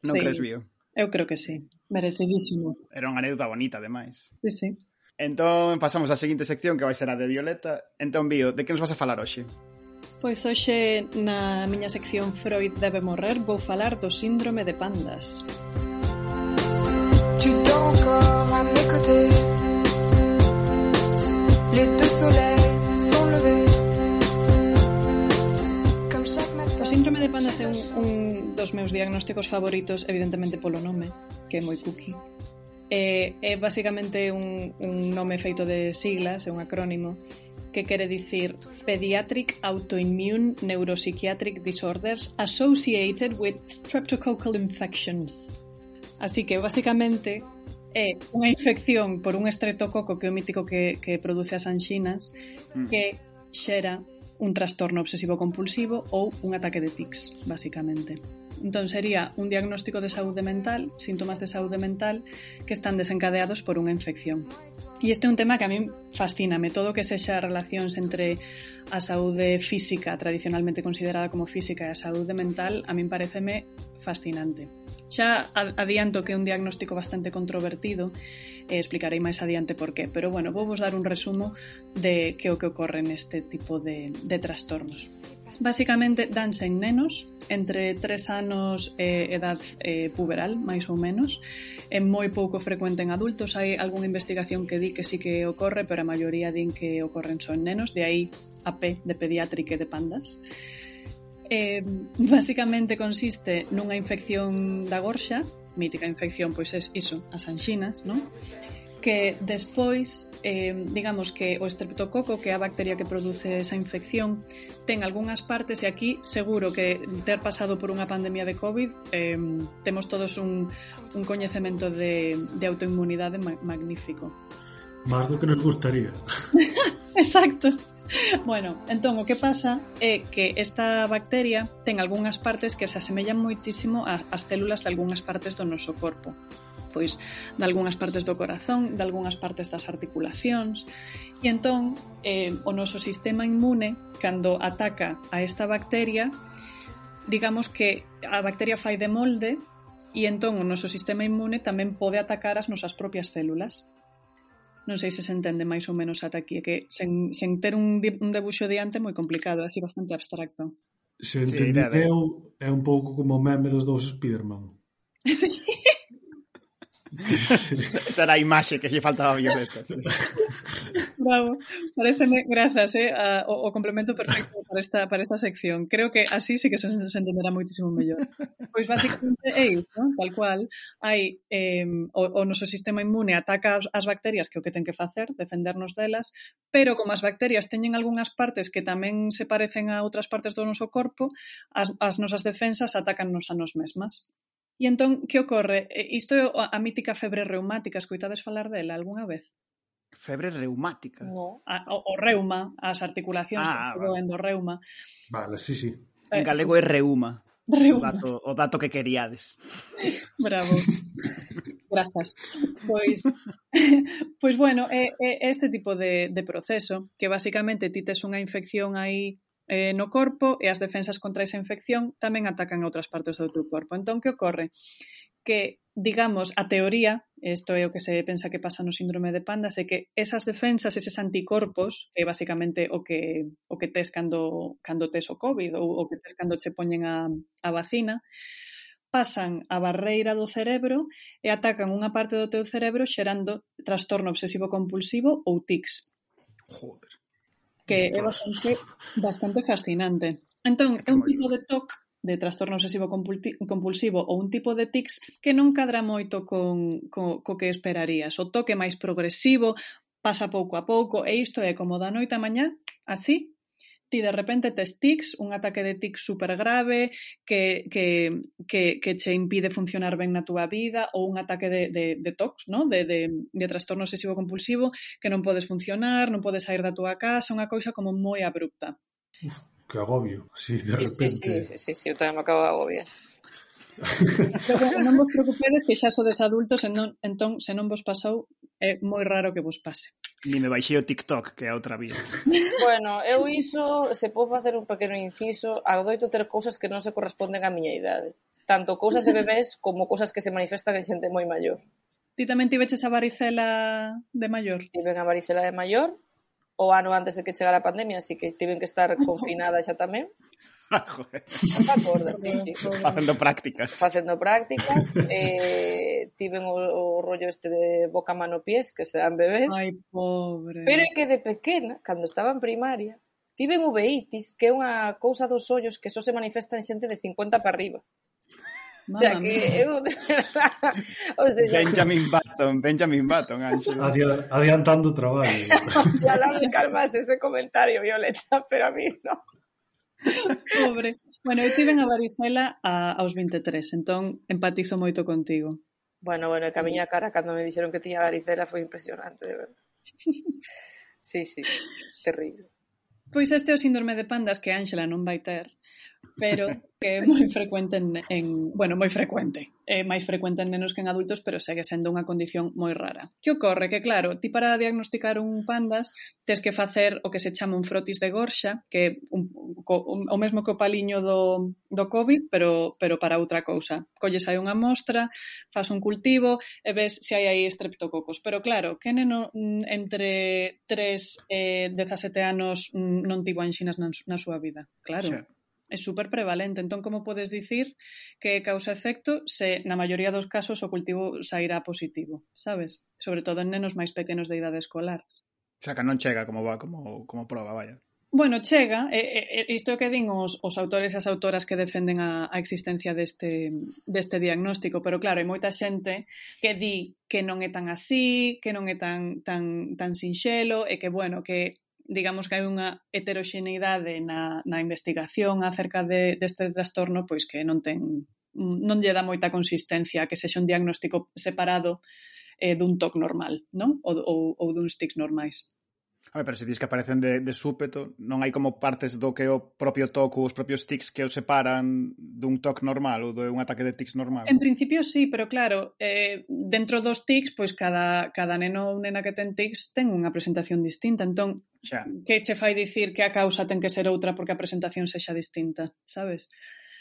non sí, crees Bio? Eu creo que sí, merecidísimo. Era unha anécdota bonita, ademais. Sí, sí. Entón, pasamos á seguinte sección que vai ser a de Violeta. Entón, Bio, de que nos vas a falar hoxe? Pois hoxe, na miña sección Freud debe morrer, vou falar do síndrome de pandas. Tu encore à mes côtés Les deux soleils Pandas é un, un dos meus diagnósticos favoritos, evidentemente polo nome, que é moi cookie. É, é basicamente un, un nome feito de siglas, é un acrónimo, que quere dicir Pediatric Autoimmune Neuropsychiatric Disorders Associated with Streptococcal Infections. Así que, basicamente, é unha infección por un estreptococo que é o mítico que, que produce as anxinas mm. que xera un trastorno obsesivo-compulsivo ou un ataque de tics, basicamente. Entón, sería un diagnóstico de saúde mental, síntomas de saúde mental que están desencadeados por unha infección. E este é un tema que a min fascíname, todo o que sexa relacións entre a saúde física, tradicionalmente considerada como física, e a saúde mental, a min pareceme fascinante. Xa adianto que é un diagnóstico bastante controvertido e explicarei máis adiante por qué, pero bueno, vou vos dar un resumo de que o que ocorre neste tipo de, de trastornos. Básicamente danse en nenos entre 3 anos e eh, edad eh, puberal, máis ou menos. É moi pouco frecuente en adultos. Hai algunha investigación que di que sí que ocorre, pero a maioría din que ocorren son nenos. De aí a P de pediátrica e de pandas. Eh, básicamente consiste nunha infección da gorxa mítica infección pois é iso, as anxinas, non? que despois, eh, digamos que o estreptococo, que é a bacteria que produce esa infección, ten algunhas partes, e aquí seguro que ter pasado por unha pandemia de COVID, eh, temos todos un, un coñecemento de, de autoinmunidade magnífico. Más do que nos gustaría. Exacto. Bueno, entón o que pasa é que esta bacteria ten algunhas partes que se asemellan moitísimo ás células de algunhas partes do noso corpo pois de algunhas partes do corazón, de algunhas partes das articulacións. E entón, eh, o noso sistema inmune, cando ataca a esta bacteria, digamos que a bacteria fai de molde e entón o noso sistema inmune tamén pode atacar as nosas propias células non sei se se entende máis ou menos ata aquí, que sen, sen ter un, un debuxo diante moi complicado, é así bastante abstracto. Se entende, sí, é, un, é un pouco como o meme dos dous Spiderman. sí. Sí. Esa era a imaxe que lle faltaba a Violeta. Sí. Bravo. Pareceme, grazas, eh, a, o, o complemento perfecto para esta, para esta sección. Creo que así sí que se, se entenderá muitísimo mellor. Pois basicamente é iso, tal cual. Hai eh, o, o noso sistema inmune ataca as, as bacterias que o que ten que facer, defendernos delas, pero como as bacterias teñen algunhas partes que tamén se parecen a outras partes do noso corpo, as, as nosas defensas atacannos a nos mesmas. E entón, que ocorre? Isto é a mítica febre reumática, escoitades falar dela algunha vez? Febre reumática? No, a, o, o reuma, as articulacións ah, que se vale. do reuma. Vale, sí, sí. Eh, en galego é reuma. Reuma. O dato, o dato que queríades. Bravo. Grazas. Pois, pois bueno, é, é este tipo de, de proceso que basicamente ti tes unha infección aí Eh, no corpo e as defensas contra esa infección tamén atacan a outras partes do teu corpo. Entón, que ocorre? Que, digamos, a teoría, isto é o que se pensa que pasa no síndrome de pandas, é que esas defensas, eses anticorpos, que é basicamente o que, o que tes cando, cando tes o COVID ou o que tes cando che poñen a, a vacina, pasan a barreira do cerebro e atacan unha parte do teu cerebro xerando trastorno obsesivo compulsivo ou tics. Joder que é bastante, bastante fascinante. Entón, é un tipo de TOC de trastorno obsesivo compulsivo ou un tipo de tics que non cadra moito con, co, co que esperarías. O toque máis progresivo pasa pouco a pouco e isto é como da noite a mañá, así, ti de repente tes tics, un ataque de tics super grave que, que, que, que che impide funcionar ben na túa vida ou un ataque de, de, de tox, no? de, de, de trastorno obsesivo compulsivo que non podes funcionar, non podes sair da túa casa, unha cousa como moi abrupta. Uf, que agobio, así de repente. Sí, sí, sí, sí, eu tamén me acabo de agobiar. Pero, non vos preocupedes que xa sodes adultos en non, entón se non vos pasou é moi raro que vos pase. Ni me baixei o TikTok, que é outra vía. bueno, eu iso, se podo facer un pequeno inciso, adoito ter cousas que non se corresponden á miña idade. Tanto cousas de bebés como cousas que se manifestan en xente moi maior. Ti tamén tiveches a varicela de maior? Tiven a varicela de maior, o ano antes de que chegara a pandemia, así que tiven que estar confinada xa tamén. Ah, joder. sí, sí. Facendo prácticas. Facendo prácticas. eh, tiven o, o rollo este de boca, mano, pies, que se dan bebés. Ai, pobre. Pero é que de pequena, cando estaba en primaria, tiven uveitis, que é unha cousa dos ollos que só se manifesta en xente de 50 para arriba. O sea, que eu... o sea, Benjamin Button, Benjamin Button, Anxo. Adiantando o traballo. Oxalá me calmas ese comentario, Violeta, pero a mí non. Pobre. Bueno, eu tiven a varicela a, aos 23, entón empatizo moito contigo. Bueno, bueno, que a miña cara cando me dixeron que tiña varicela foi impresionante, de verdad. Sí, sí, terrible. Pois este é o síndrome de pandas que Ángela non vai ter, pero que é moi frecuente en, en bueno, moi frecuente. É máis frecuente en nenos que en adultos, pero segue sendo unha condición moi rara. Que ocorre? Que claro, ti para diagnosticar un pandas tes que facer o que se chama un frotis de gorxa, que un, un, o mesmo que o paliño do, do COVID, pero, pero para outra cousa. Colles aí unha mostra, fas un cultivo e ves se hai aí estreptococos. Pero claro, que neno mm, entre 3 e eh, 17 anos mm, non tivo anxinas na, na súa vida? Claro. Xa é super prevalente. Entón, como podes dicir que causa efecto se na maioría dos casos o cultivo sairá positivo, sabes? Sobre todo en nenos máis pequenos de idade escolar. Xa que non chega como va, como, como proba, vaya. Bueno, chega, e, e, isto é que din os, os autores e as autoras que defenden a, a existencia deste, deste diagnóstico, pero claro, hai moita xente que di que non é tan así, que non é tan, tan, tan sinxelo, e que, bueno, que digamos que hai unha heteroxeneidade na, na investigación acerca de, deste trastorno, pois que non ten non lle dá moita consistencia que sexa un diagnóstico separado eh, dun TOC normal, non? Ou, ou, ou duns TICs normais. Home, pero se dis que aparecen de, de súpeto, non hai como partes do que o propio toco, os propios tics que o separan dun toc normal ou de un ataque de tics normal? En principio sí, pero claro, eh, dentro dos tics, pois cada, cada neno ou nena que ten tics ten unha presentación distinta, entón xa. que che fai dicir que a causa ten que ser outra porque a presentación sexa distinta, sabes?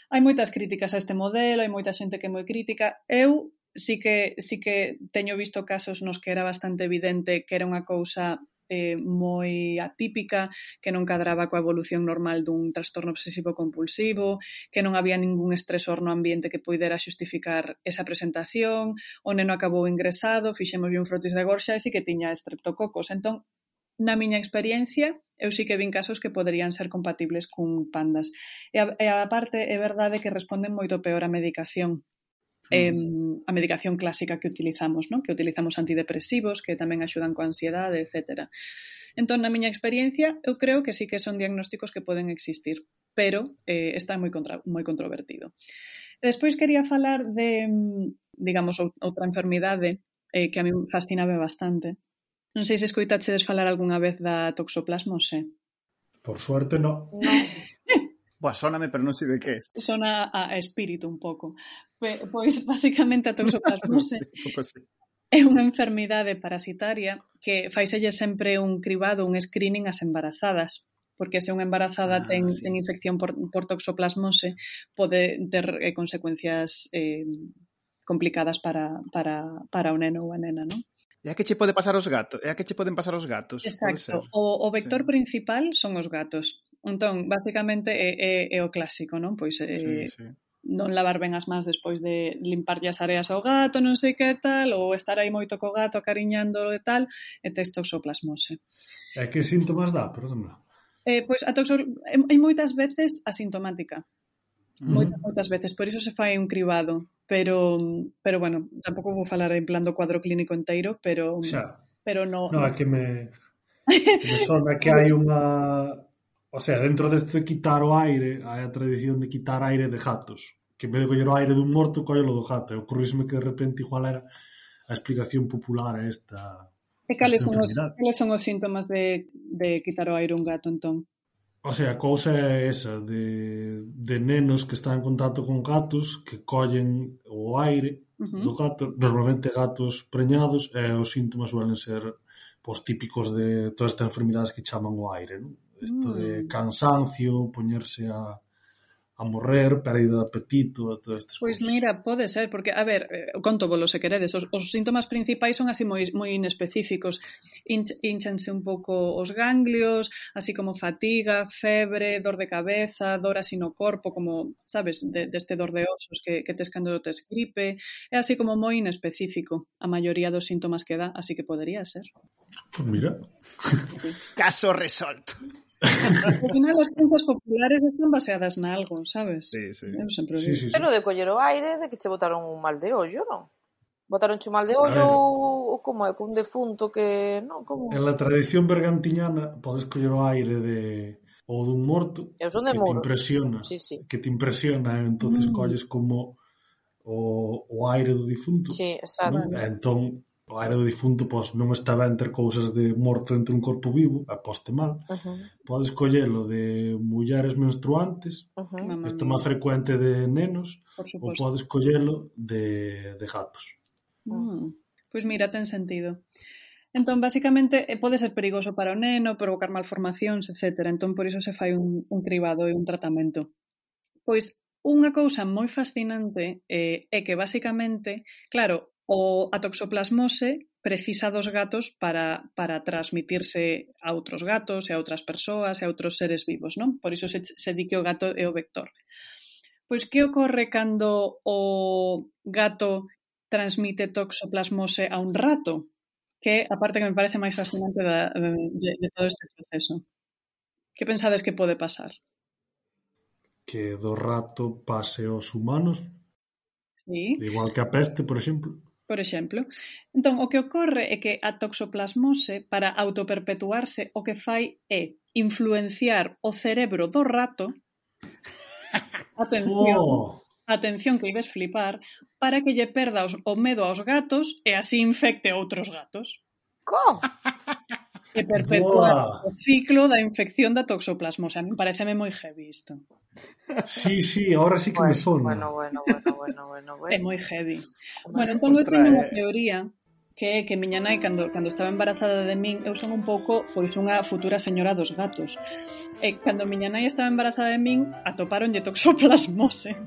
Hai moitas críticas a este modelo, hai moita xente que é moi crítica. Eu sí que sí que teño visto casos nos que era bastante evidente que era unha cousa eh, moi atípica, que non cadraba coa evolución normal dun trastorno obsesivo compulsivo, que non había ningún estresor no ambiente que poidera xustificar esa presentación, o neno acabou ingresado, fixemos un frotis de gorxa e si que tiña estreptococos. Entón, na miña experiencia, eu sí que vin casos que poderían ser compatibles cun pandas. E, a, e aparte, é verdade que responden moito peor a medicación eh, a medicación clásica que utilizamos, ¿no? que utilizamos antidepresivos, que tamén axudan coa ansiedade, etc. Entón, na miña experiencia, eu creo que sí que son diagnósticos que poden existir, pero eh, está moi, contra, moi controvertido. E despois quería falar de, digamos, outra enfermidade eh, que a mí fascinaba bastante. Non sei se escoitachedes falar algunha vez da toxoplasmose. Por suerte, no. no. Boa, sóname, pero non sei de que é. Sona a, a espírito un pouco. Pois, pois basicamente a toxoplasmose é unha enfermidade parasitaria que faiselle sempre un cribado, un screening ás embarazadas porque se unha embarazada ah, ten, sí. ten infección por, por toxoplasmose pode ter eh, consecuencias eh, complicadas para, para, para o neno ou a nena, non? E a que che pode pasar os gatos, é a que che poden pasar os gatos. Exacto. O, o vector sí. principal son os gatos. Entón, basicamente é, é, é o clásico, non? Pois é, sí, sí. non lavar ben as mans despois de limparlle as areas ao gato, non sei que tal, ou estar aí moito co gato acariñándolo e tal, e tes toxoplasmose. E que síntomas dá, perdona? Eh, pois a toxo... hai moitas veces asintomática. Mm-hmm. Mm. Moitas, moitas veces, por iso se fai un cribado, pero pero bueno, tampouco vou falar en plan do cuadro clínico enteiro, pero xa. pero no, no, é que me que me sona que hai unha O sea, dentro deste quitar o aire, hai a tradición de quitar aire de gatos. Que en vez de coller o aire dun morto, collelo do gato. E ocurrisme que de repente igual era a explicación popular a esta E cales son, os, cales son os síntomas de, de quitar o aire un gato, entón? O sea, a cousa é esa de, de nenos que están en contacto con gatos que collen o aire uh -huh. do gato, normalmente gatos preñados, e os síntomas suelen ser pois, típicos de todas estas enfermidades que chaman o aire, non? isto de mm. cansancio, poñerse a a morrer, pérdida de apetito, e todas estas pois cousas. Pois mira, pode ser, porque, a ver, eh, conto volo se queredes, os, os síntomas principais son así moi, moi inespecíficos. Hinch, hinchanse un pouco os ganglios, así como fatiga, febre, dor de cabeza, dor así no corpo, como, sabes, de, deste de dor de osos que, que tes cando tes gripe, é así como moi inespecífico a maioría dos síntomas que dá, así que podería ser. Pois mira. Caso resolto. Ao final as crenzas populares están baseadas na algo, sabes? Sí, sí. Eu sempre sí, sí, sí. Pero de coller o aire de que che botaron un mal de ollo, non? Botaron un mal de ollo ou como é, cun defunto que... Non, como... En la tradición bergantiñana podes coller o aire de ou dun morto Eu son de que moro. te impresiona, sí, sí. que te impresiona, entonces mm. colles como o, o aire do difunto. Sí, exacto. Entón, o aire do difunto pois non está ben ter cousas de morto entre un corpo vivo, a poste mal. Uh -huh. Podes collelo de mulleres menstruantes, uh -huh. isto máis frecuente de nenos, ou podes collelo de, de gatos. Uh -huh. Pois mira, ten sentido. Entón, basicamente, eh, pode ser perigoso para o neno, provocar malformacións, etc. Entón, por iso se fai un, un cribado e un tratamento. Pois, unha cousa moi fascinante eh, é que, basicamente, claro, O, a toxoplasmose precisa dos gatos para, para transmitirse a outros gatos e a outras persoas e a outros seres vivos, non? Por iso se, se di que o gato é o vector. Pois que ocorre cando o gato transmite toxoplasmose a un rato? Que a parte que me parece máis fascinante da, de, de todo este proceso. Que pensades que pode pasar? Que do rato pase aos humanos? Sí. Igual que a peste, por exemplo por exemplo. Entón, o que ocorre é que a toxoplasmose, para autoperpetuarse, o que fai é influenciar o cerebro do rato Atención. Oh. Atención que ibes flipar para que lle perda os, o medo aos gatos e así infecte outros gatos. Co? E perpetuar o ciclo da infección da toxoplasmose. A mí pareceme moi heavy isto. Sí, sí, ahora sí que bueno, me sona. Bueno, bueno, bueno, bueno, bueno, bueno. É moi heavy. Bueno, entón Ostra, eu teño unha teoría que é que miña nai cando, cando estaba embarazada de min eu son un pouco pois unha futura señora dos gatos e cando miña nai estaba embarazada de min atoparonlle toxoplasmose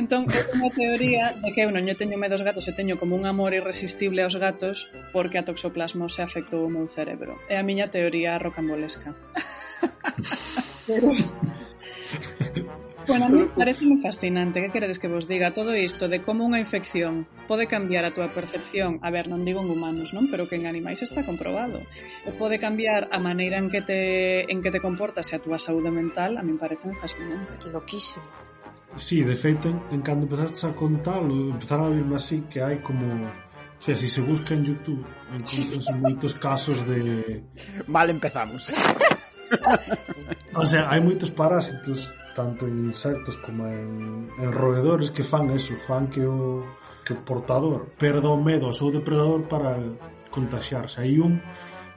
entón é unha teoría de que eu non lle teño medo aos gatos e teño como un amor irresistible aos gatos porque a toxoplasmose afectou o meu cerebro é a miña teoría rocambolesca Pero... Bueno, a mí parece moi fascinante, que queredes que vos diga todo isto de como unha infección pode cambiar a túa percepción, a ver, non digo en humanos, non, pero que en animais está comprobado. E pode cambiar a maneira en que te en que te comportas e a túa saúde mental, a mí parece moi fascinante. Loquísimo. Sí, de feito, en, en cando empezaste a contalo, empezaron a virme así que hai como O sea, si se busca en YouTube, encontras moitos casos de... Mal empezamos. o sea, hai moitos parásitos tanto en insectos como en, en roedores que fan eso, fan que o que o portador perda o medo ao seu depredador para contagiarse. Hai un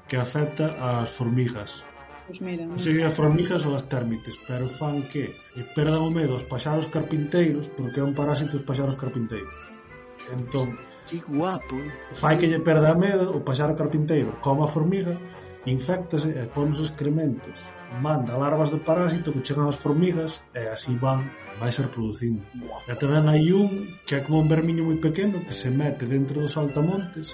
que afecta ás formigas. Pois pues mira, Sería as formigas ou as térmites, pero fan que e perdan o medo aos paxaros carpinteiros porque é un parásito os paxaros carpinteiros. Entón, que guapo. Fai que lle perda medo o paxaro carpinteiro, como a formiga inféctase e pon os excrementos, manda larvas de parásito que chegan ás formigas e así van vai ser producindo. E tamén hai un que é como un vermiño moi pequeno que se mete dentro dos altamontes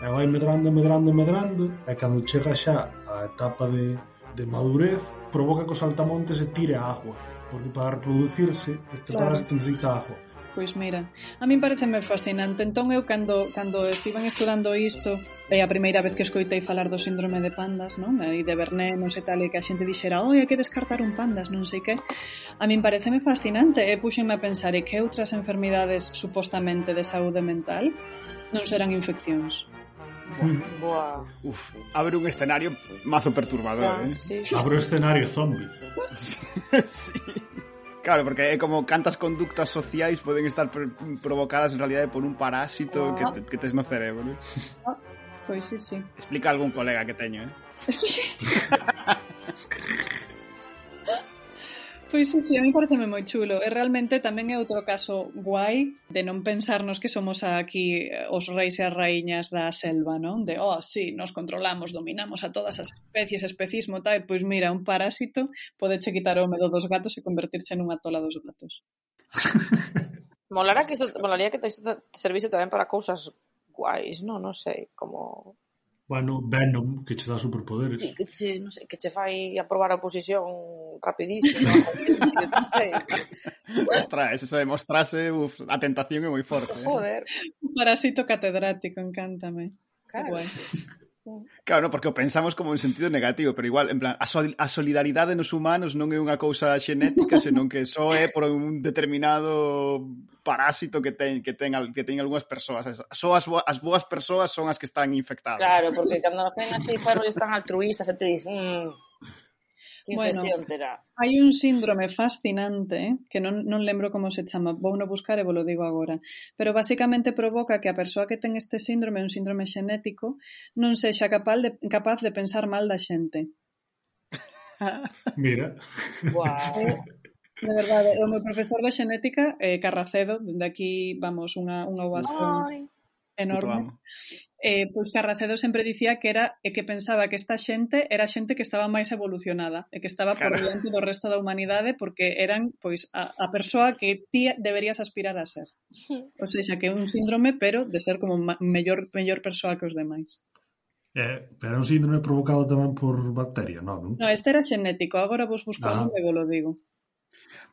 e vai medrando, medrando, medrando e cando chega xa a etapa de, de madurez provoca que os altamontes se tire a agua porque para reproducirse este claro. parásito necesita agua. Pois mira, a min pareceme fascinante. Entón eu cando, cando estiven estudando isto, é a primeira vez que escoitei falar do síndrome de pandas, non? E de Bernet, non sei tal, e que a xente dixera, oi, hai que descartar un pandas, non sei que. A min pareceme fascinante e puxenme a pensar e que outras enfermidades supostamente de saúde mental non serán infeccións. Hmm. Boa. Uf, abre un escenario mazo perturbador, ah, eh? Sí, sí. Abre un escenario zombie. sí. Claro, porque é como cantas conductas sociais poden estar pr- provocadas en realidade por un parásito que, te, que tes no cerebro. eh? Pois sí, sí. Explica algún colega que teño, eh? Pois sí, sí, a mí pareceme moi chulo. E realmente tamén é outro caso guai de non pensarnos que somos aquí eh, os reis e as raíñas da selva, non? De, oh, sí, nos controlamos, dominamos a todas as especies, especismo, tal. Pois mira, un parásito podeche quitar o medo dos gatos e convertirse nunha tola dos gatos. Molara que isto, molaría que isto te servise tamén para cousas guais, non? Non sei, como Bueno, Venom, que che dá superpoderes. Sí, que che, non sei, que che fai aprobar a oposición rapidísimo. Ostra, ese se demostrase, uf, a tentación é moi forte. Joder. Eh. Parasito catedrático, encántame. Claro. Guai. Claro, no, porque o pensamos como en sentido negativo, pero igual, en plan, a, sol a solidaridade nos humanos non é unha cousa xenética, senón que só é por un determinado parásito que ten que ten que ten algunhas persoas, só as boas, as boas persoas son as que están infectadas. Claro, porque cando ven así perros están altruístas, altruistas, te dis, mm, bueno, terá. hai un síndrome fascinante eh, que non, non lembro como se chama, vou no buscar e vos lo digo agora, pero basicamente provoca que a persoa que ten este síndrome, un síndrome xenético, non sexa capaz de, capaz de pensar mal da xente. Mira. Wow. De verdade, o meu profesor de xenética, eh, Carracedo, dende aquí vamos unha, unha ovación enorme. Eh, pois Carracedo sempre dicía que era e que pensaba que esta xente era xente que estaba máis evolucionada e que estaba claro. por diante do resto da humanidade porque eran pois a, a persoa que ti deberías aspirar a ser. O sea, que é un síndrome, pero de ser como mellor mellor persoa que os demais. Eh, pero é un síndrome provocado tamén por bacteria, non? Non, este era xenético, agora vos busco ah. e vos lo digo.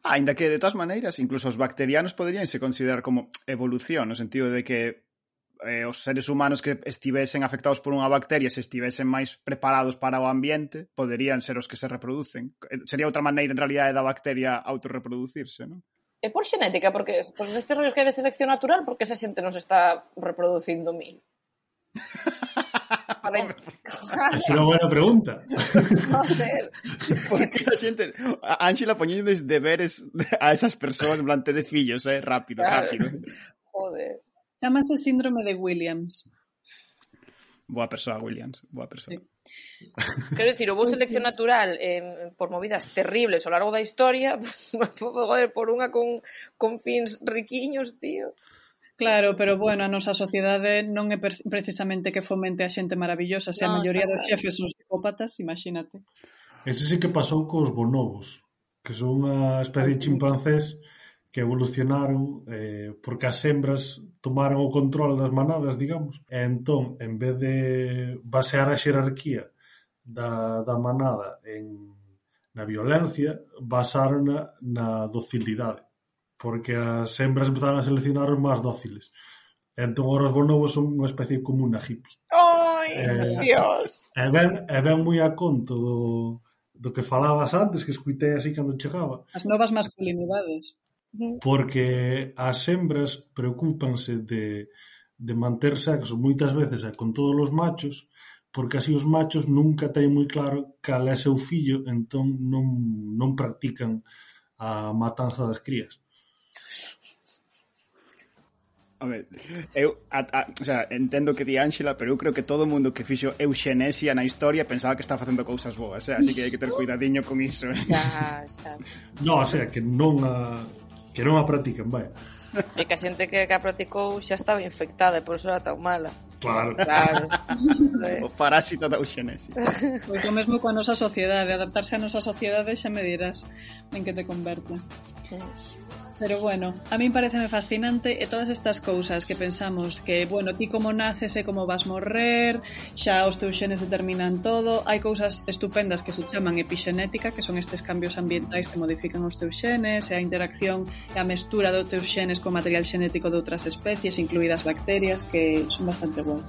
Ainda que, de todas maneiras, incluso os bacterianos poderíanse considerar como evolución, no sentido de que eh, os seres humanos que estivesen afectados por unha bacteria se estivesen máis preparados para o ambiente, poderían ser os que se reproducen. Eh, sería outra maneira, en realidade, da bacteria autorreproducirse, non? É por xenética, porque por pues, estes rollos que hai de selección natural, porque esa xente non se está reproducindo mil? A ver, é Es una buena pregunta. Joder. ¿Por qué se sienten? Ángela poniéndoles deberes a esas personas, en plan, de fillos, eh, rápido, claro. rápido. Joder. Llámase síndrome de Williams. Boa persoa, Williams. Boa persoa. Sí. Quero dicir, o vos selección natural eh, por movidas terribles ao largo da historia, joder, por unha con, con fins riquiños, tío. Claro, pero bueno, a nosa sociedade non é precisamente que fomente a xente maravillosa, se no, a maioría dos xefes son psicópatas, imagínate. Ese sí que pasou cos bonobos, que son unha especie de chimpancés que evolucionaron eh, porque as hembras tomaron o control das manadas, digamos. E entón, en vez de basear a xerarquía da, da manada en, na violencia, basaron na, na docilidade porque as hembras empezaron a seleccionar os máis dóciles. Entón, os bonobos son unha especie común a hippie. Ai, eh, Dios! E ben, e ben moi a conto do, do que falabas antes, que escuitei así cando chegaba. As novas masculinidades. Porque as hembras preocúpanse de, de manter sexo moitas veces e con todos os machos, porque así os machos nunca teñen moi claro cal é seu fillo, entón non, non practican a matanza das crías. A ver, eu a, a, o sea, entendo que di Ángela, pero eu creo que todo mundo que fixo euxenesia na historia pensaba que estaba facendo cousas boas, eh? así que hai que ter cuidadiño con iso. Eh? Xa, xa. No, o sea, que non a, que non a practiquen, vai. E que a xente que a practicou xa estaba infectada e por iso era tan mala. Claro. claro. o parásito da euxenesia. Pois o mesmo coa nosa sociedade, adaptarse á nosa sociedade xa me dirás en que te converte. Sí. Pero bueno, a min pareceme fascinante e todas estas cousas que pensamos que, bueno, ti como naces e como vas morrer, xa os teus xenes determinan todo, hai cousas estupendas que se chaman epixenética, que son estes cambios ambientais que modifican os teus xenes e a interacción e a mestura dos teus xenes co material xenético de outras especies, incluídas bacterias, que son bastante bons.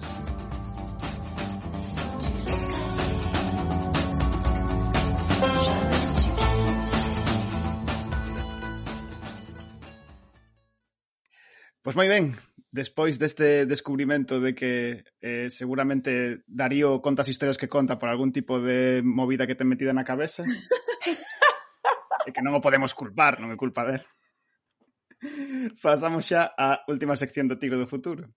Pois moi ben, despois deste descubrimento de que eh, seguramente Darío conta as historias que conta por algún tipo de movida que ten metida na cabeza e que non o podemos culpar, non é culpa del. Pasamos xa á última sección do Tigre do Futuro.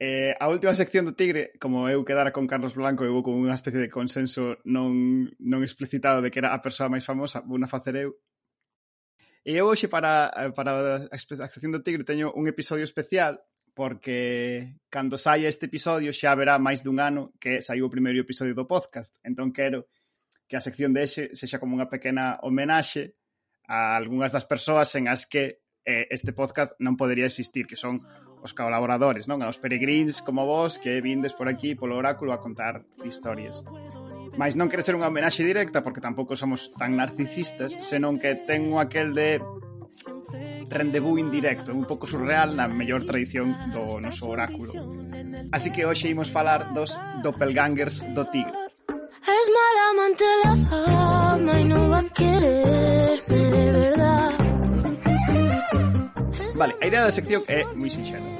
Eh, a última sección do Tigre, como eu quedara con Carlos Blanco, eu vou con unha especie de consenso non, non explicitado de que era a persoa máis famosa, vou na facer eu. E eu hoxe para, eh, para a sección do tigre teño un episodio especial porque cando saia este episodio xa haberá máis dun ano que saiu o primeiro episodio do podcast. Entón quero que a sección de exe sexa como unha pequena homenaxe a algunhas das persoas en as que eh, este podcast non podería existir, que son os colaboradores, non? Aos peregrins como vos que vindes por aquí polo oráculo a contar historias. Mas non quere ser unha homenaxe directa porque tampouco somos tan narcisistas, senón que ten aquel de rendezvous indirecto, un pouco surreal na mellor tradición do noso oráculo. Así que hoxe imos falar dos doppelgangers do tigre. Es mala amante la fama y no va a quererme de verdad. Vale, a idea da sección é moi sinxela.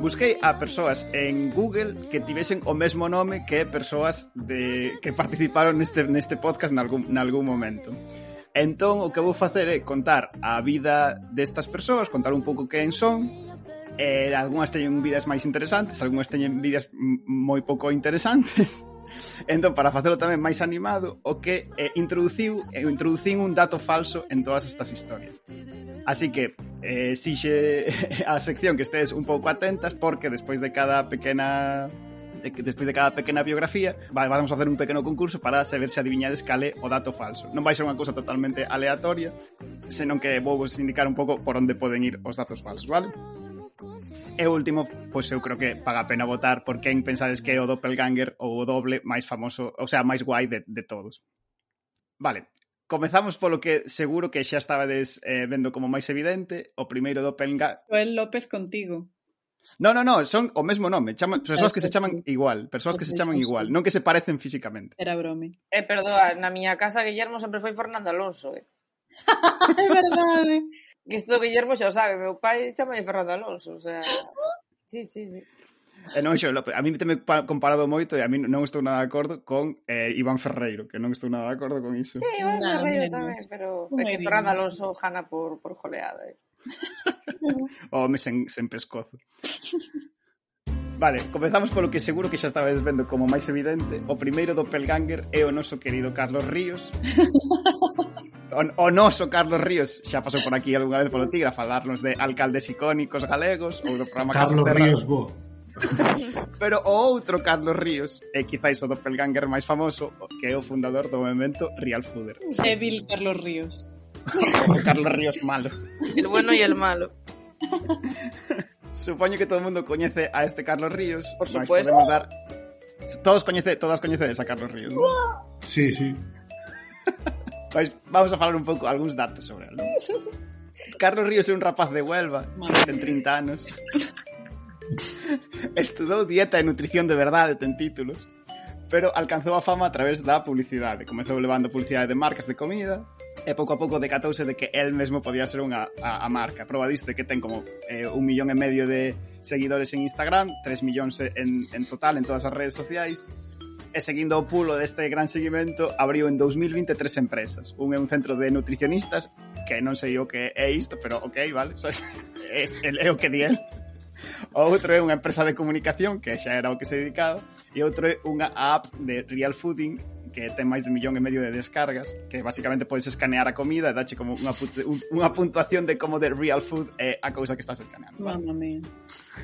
Busquei a persoas en Google que tivesen o mesmo nome que persoas de que participaron neste neste podcast nalgún nalgún momento. Entón, o que vou facer é contar a vida destas persoas, contar un pouco quen son, eh, algunhas teñen vidas máis interesantes, algunhas teñen vidas moi pouco interesantes, Entón, para facelo tamén máis animado, o que eh, introduciu, eh, introducín un dato falso en todas estas historias. Así que, eh, sixe a sección que estedes un pouco atentas, porque despois de cada pequena de que despois de cada pequena biografía vamos a facer un pequeno concurso para saber se adiviñades cale o dato falso. Non vai ser unha cousa totalmente aleatoria, senón que vou vos indicar un pouco por onde poden ir os datos falsos, vale? E o último, pois eu creo que paga a pena votar por quen pensades que é o doppelganger ou o doble máis famoso, o sea, máis guai de, de todos. Vale, comezamos polo que seguro que xa estabades eh, vendo como máis evidente, o primeiro doppelganger... Joel López contigo. No, no, no, son o mesmo nome, chaman, persoas que se chaman igual, persoas que se chaman igual, non que se parecen físicamente. Era brome. Eh, perdoa, na miña casa Guillermo sempre foi Fernando Alonso, eh. é verdade. Que isto Guillermo xa o sabe, meu pai chama Fernando Alonso, o sea... Sí, sí, sí. E non, xo, a mí teme comparado moito e a mí non estou nada de acordo con eh, Iván Ferreiro, que non estou nada de acordo con iso. Sí, Iván no, Ferreiro tamén, pero é que Fernando Alonso gana por, por joleada. Eh. Home sen, sen pescozo. Vale, comezamos polo que seguro que xa estabais vendo como máis evidente. O primeiro do Pelganger é o noso querido Carlos Ríos. o, o noso Carlos Ríos xa pasou por aquí algunha vez polo Tigre a falarnos de alcaldes icónicos galegos ou do programa Carlos Caso Ríos, bo. Pero o outro Carlos Ríos é quizáis o doppelganger máis famoso que é o fundador do movimento Real Fooder. É Carlos Ríos. o Carlos Ríos malo. El bueno e el malo. Supoño que todo o mundo coñece a este Carlos Ríos. Por supuesto. Podemos dar... Todos coñece, todas coñecedes a Carlos Ríos, ¿no? Sí, sí. Pois vamos a falar un pouco algúns datos sobre el. Carlos Ríos é un rapaz de Huelva, Madre. ten 30 anos. Estudou dieta e nutrición de verdade, ten títulos. Pero alcanzou a fama a través da publicidade. Comezou levando publicidade de marcas de comida, e pouco a pouco decatouse de que el mesmo podía ser unha a, a marca. Prova disto que ten como eh, un millón e medio de seguidores en Instagram, 3 millóns en, en total en todas as redes sociais, E seguindo o pulo deste gran seguimento, abriu en 2020 tres empresas. Un é un centro de nutricionistas, que non sei o que é isto, pero ok, vale, o sea, é, é o que di el. O outro é unha empresa de comunicación, que xa era o que se dedicaba, e outro é unha app de real fooding, que ten máis de millón e medio de descargas, que basicamente podes escanear a comida e dache como unha, unha puntuación de como de real food é a cousa que estás escaneando. Mamma vale? mía.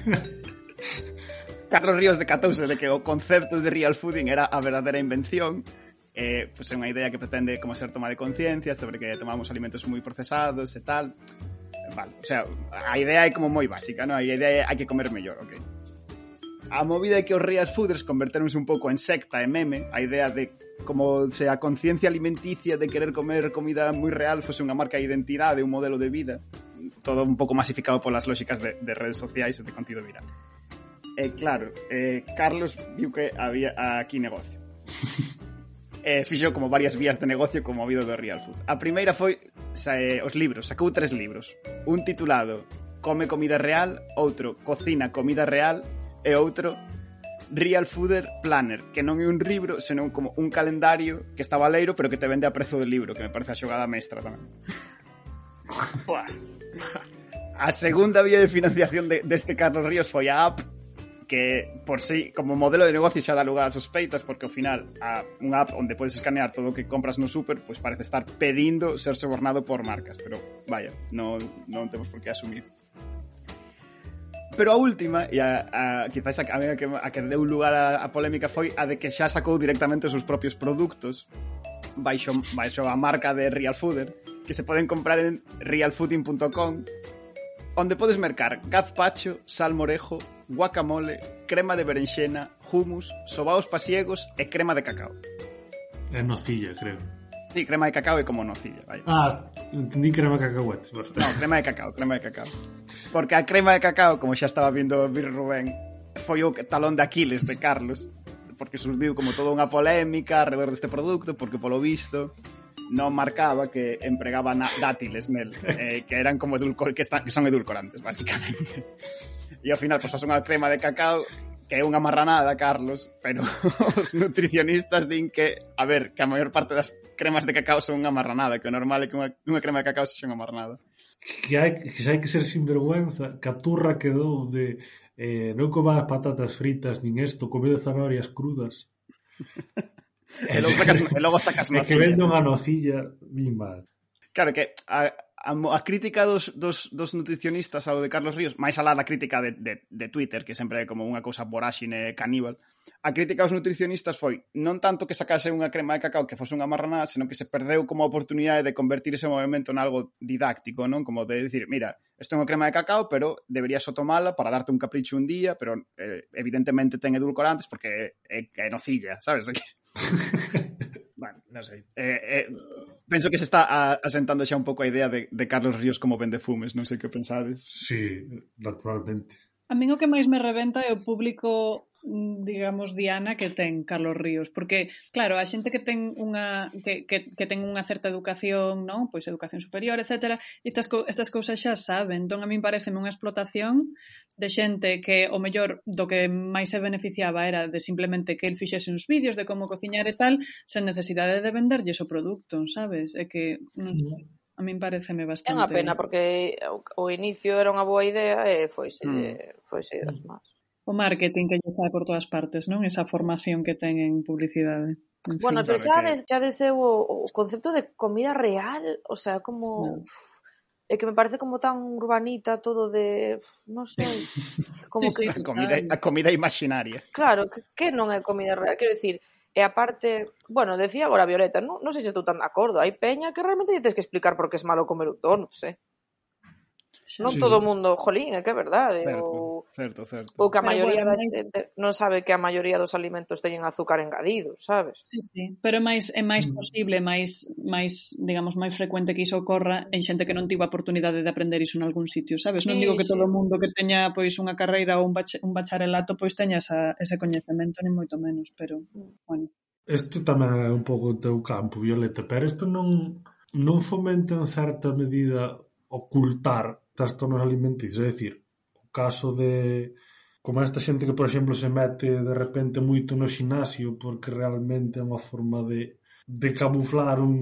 Carlos Ríos decatouse de que o concepto de real fooding era a verdadeira invención eh, pues, é unha idea que pretende como ser toma de conciencia sobre que tomamos alimentos moi procesados e tal. Vale, o sea, a idea é como moi básica, ¿no? A idea é hai que comer mellor, ok. A movida é que os real fooders converteronse un pouco en secta e meme, a idea de como se a conciencia alimenticia de querer comer comida moi real fose unha marca de identidade, un modelo de vida, todo un pouco masificado polas lógicas de, de redes sociais e de contido viral. E claro, eh, Carlos viu que había aquí negocio. eh, fixo como varias vías de negocio como habido do Real Food. A primeira foi sa, eh, os libros, sacou tres libros. Un titulado Come comida real, outro Cocina comida real e outro Real Fooder Planner, que non é un libro, senón como un calendario que está valeiro, pero que te vende a prezo do libro, que me parece a xogada mestra tamén. a segunda vía de financiación de, deste Carlos Ríos foi a app que por sí, como modelo de negocio xa dá lugar a sospeitas porque ao final a unha app onde podes escanear todo o que compras no super, pois parece estar pedindo ser sobornado por marcas, pero vaya, non non temos por que asumir. Pero a última, e a, a, quizás a, a, que, a que deu lugar a, a polémica foi a de que xa sacou directamente os seus propios produtos baixo, baixo a marca de Real Fooder que se poden comprar en realfooding.com onde podes mercar gazpacho, salmorejo, guacamole, crema de berenxena, hummus, sobaos pasiegos e crema de cacao. É nocilla, creo. Sí, crema de cacao é como nocilla, vai. Ah, entendí crema de cacahuetes. Pero... Non, crema de cacao, crema de cacao. Porque a crema de cacao, como xa estaba vindo vir Rubén, foi o talón de Aquiles de Carlos, porque surdiu como toda unha polémica alrededor deste produto, porque polo visto non marcaba que empregaba dátiles nel, eh, que eran como edulcor que, están, que son edulcorantes, basicamente e ao final posas unha crema de cacao que é unha marranada, Carlos, pero os nutricionistas din que, a ver, que a maior parte das cremas de cacao son unha marranada, que o normal é que unha, unha crema de cacao sexa unha marranada. Que hai que, hai que ser sinvergüenza, caturra quedou de eh, non comadas patatas fritas, nin esto, comede zanahorias crudas. e, logo sacas, e logo sacas nocilla. Que vendo unha nocilla, bin mal. Claro que a, a, a crítica dos, dos, dos nutricionistas ao de Carlos Ríos, máis alá da crítica de, de, de Twitter, que sempre é como unha cousa voráxine caníbal, a crítica aos nutricionistas foi non tanto que sacase unha crema de cacao que fose unha marranada, senón que se perdeu como a oportunidade de convertir ese movimento en algo didáctico, non? Como de decir, mira, isto é unha crema de cacao, pero deberías o tomala para darte un capricho un día, pero eh, evidentemente ten edulcorantes porque é, é, é nocilla, sabes? bueno, non sei. Eh, eh, penso que se está a, asentando xa un pouco a idea de, de Carlos Ríos como vende fumes, non sei que pensades. Sí, naturalmente. A min o que máis me reventa é o público Mm, digamos, diana que ten Carlos Ríos, porque, claro, a xente que ten unha que, que, que ten unha certa educación, non? Pois educación superior, etc. Estas, estas cousas xa saben, entón a min parece unha explotación de xente que o mellor do que máis se beneficiaba era de simplemente que el fixese uns vídeos de como cociñar e tal, sen necesidade de venderlle o produto, sabes? É que, non sei, mm. a min pareceme bastante... É unha pena, porque o inicio era unha boa idea e foise, mm. foise das más o marketing que lle sai por todas partes, non? Esa formación que ten en publicidade. En bueno, fin, pero xa, des, xa deseu o, o concepto de comida real, o sea, como... No. Uf, é que me parece como tan urbanita todo de, non sei, como sí, que... Sí, a comida, a comida imaginaria. Claro, que, que non é comida real, quero dicir, E aparte, bueno, decía agora Violeta, non, non sei se estou tan de acordo, hai peña que realmente lle tens que explicar por que é malo comer un donut, eh? Non sí. todo o mundo, jolín, é que é verdade. Certo. O... Certo, certo. Ou que a maioría pero, bueno, das, máis... non sabe que a maioría dos alimentos teñen azúcar engadido, sabes? Sí, sí, pero é máis é máis mm. posible, máis máis, digamos, máis frecuente que iso ocorra en xente que non tivo a oportunidade de aprender iso en algún sitio, sabes? Sí, non digo que sí. todo o mundo que teña pois unha carreira ou un, bach, un bacharelato pois teña esa, ese coñecemento ni moito menos, pero mm. bueno. Isto tamén é un pouco o teu campo, Violeta, pero isto non non fomenta en certa medida ocultar trastornos alimenticios, é dicir, caso de como esta xente que, por exemplo, se mete de repente moito no xinasio porque realmente é unha forma de, de camuflar un,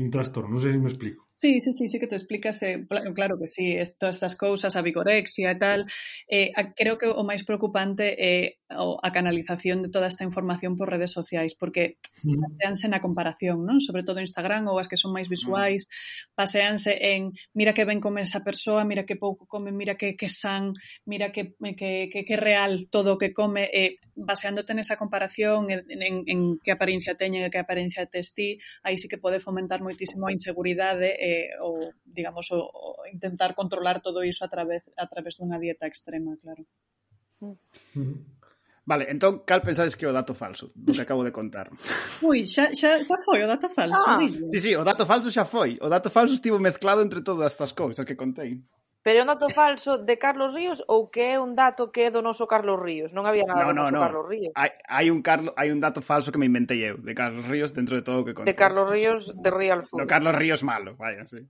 un trastorno. Non sei se me explico. Sí, sí, sí, sí que te explicas, eh, claro que sí, todas estas cousas, a vigorexia e tal, eh, creo que o máis preocupante é eh, o a canalización de toda esta información por redes sociais, porque mm. paseanse na comparación, non? Sobre todo Instagram ou as que son máis visuais, paseanse en mira que ben come esa persoa, mira que pouco come, mira que que san, mira que que que, que real todo o que come, e baseándote nesa comparación en, en, en que apariencia teñen e que apariencia tes ti, aí sí que pode fomentar moitísimo a inseguridade eh, ou digamos o, o intentar controlar todo iso a través a través dunha dieta extrema, claro. Sí. Mm -hmm. Vale, entón, cal pensades que é o dato falso do que acabo de contar? Ui, xa, xa, xa foi o dato falso. Ah. Dilo. Sí, sí, o dato falso xa foi. O dato falso estivo mezclado entre todas estas cousas que contei. Pero é un dato falso de Carlos Ríos ou que é un dato que é do noso Carlos Ríos? Non había nada no, do no, noso no. Carlos Ríos. Hai, hai, un Carlo, hai un dato falso que me inventei eu de Carlos Ríos dentro de todo o que contei. De Carlos Ríos de Real Food. Do Carlos Ríos malo, vaya, sí.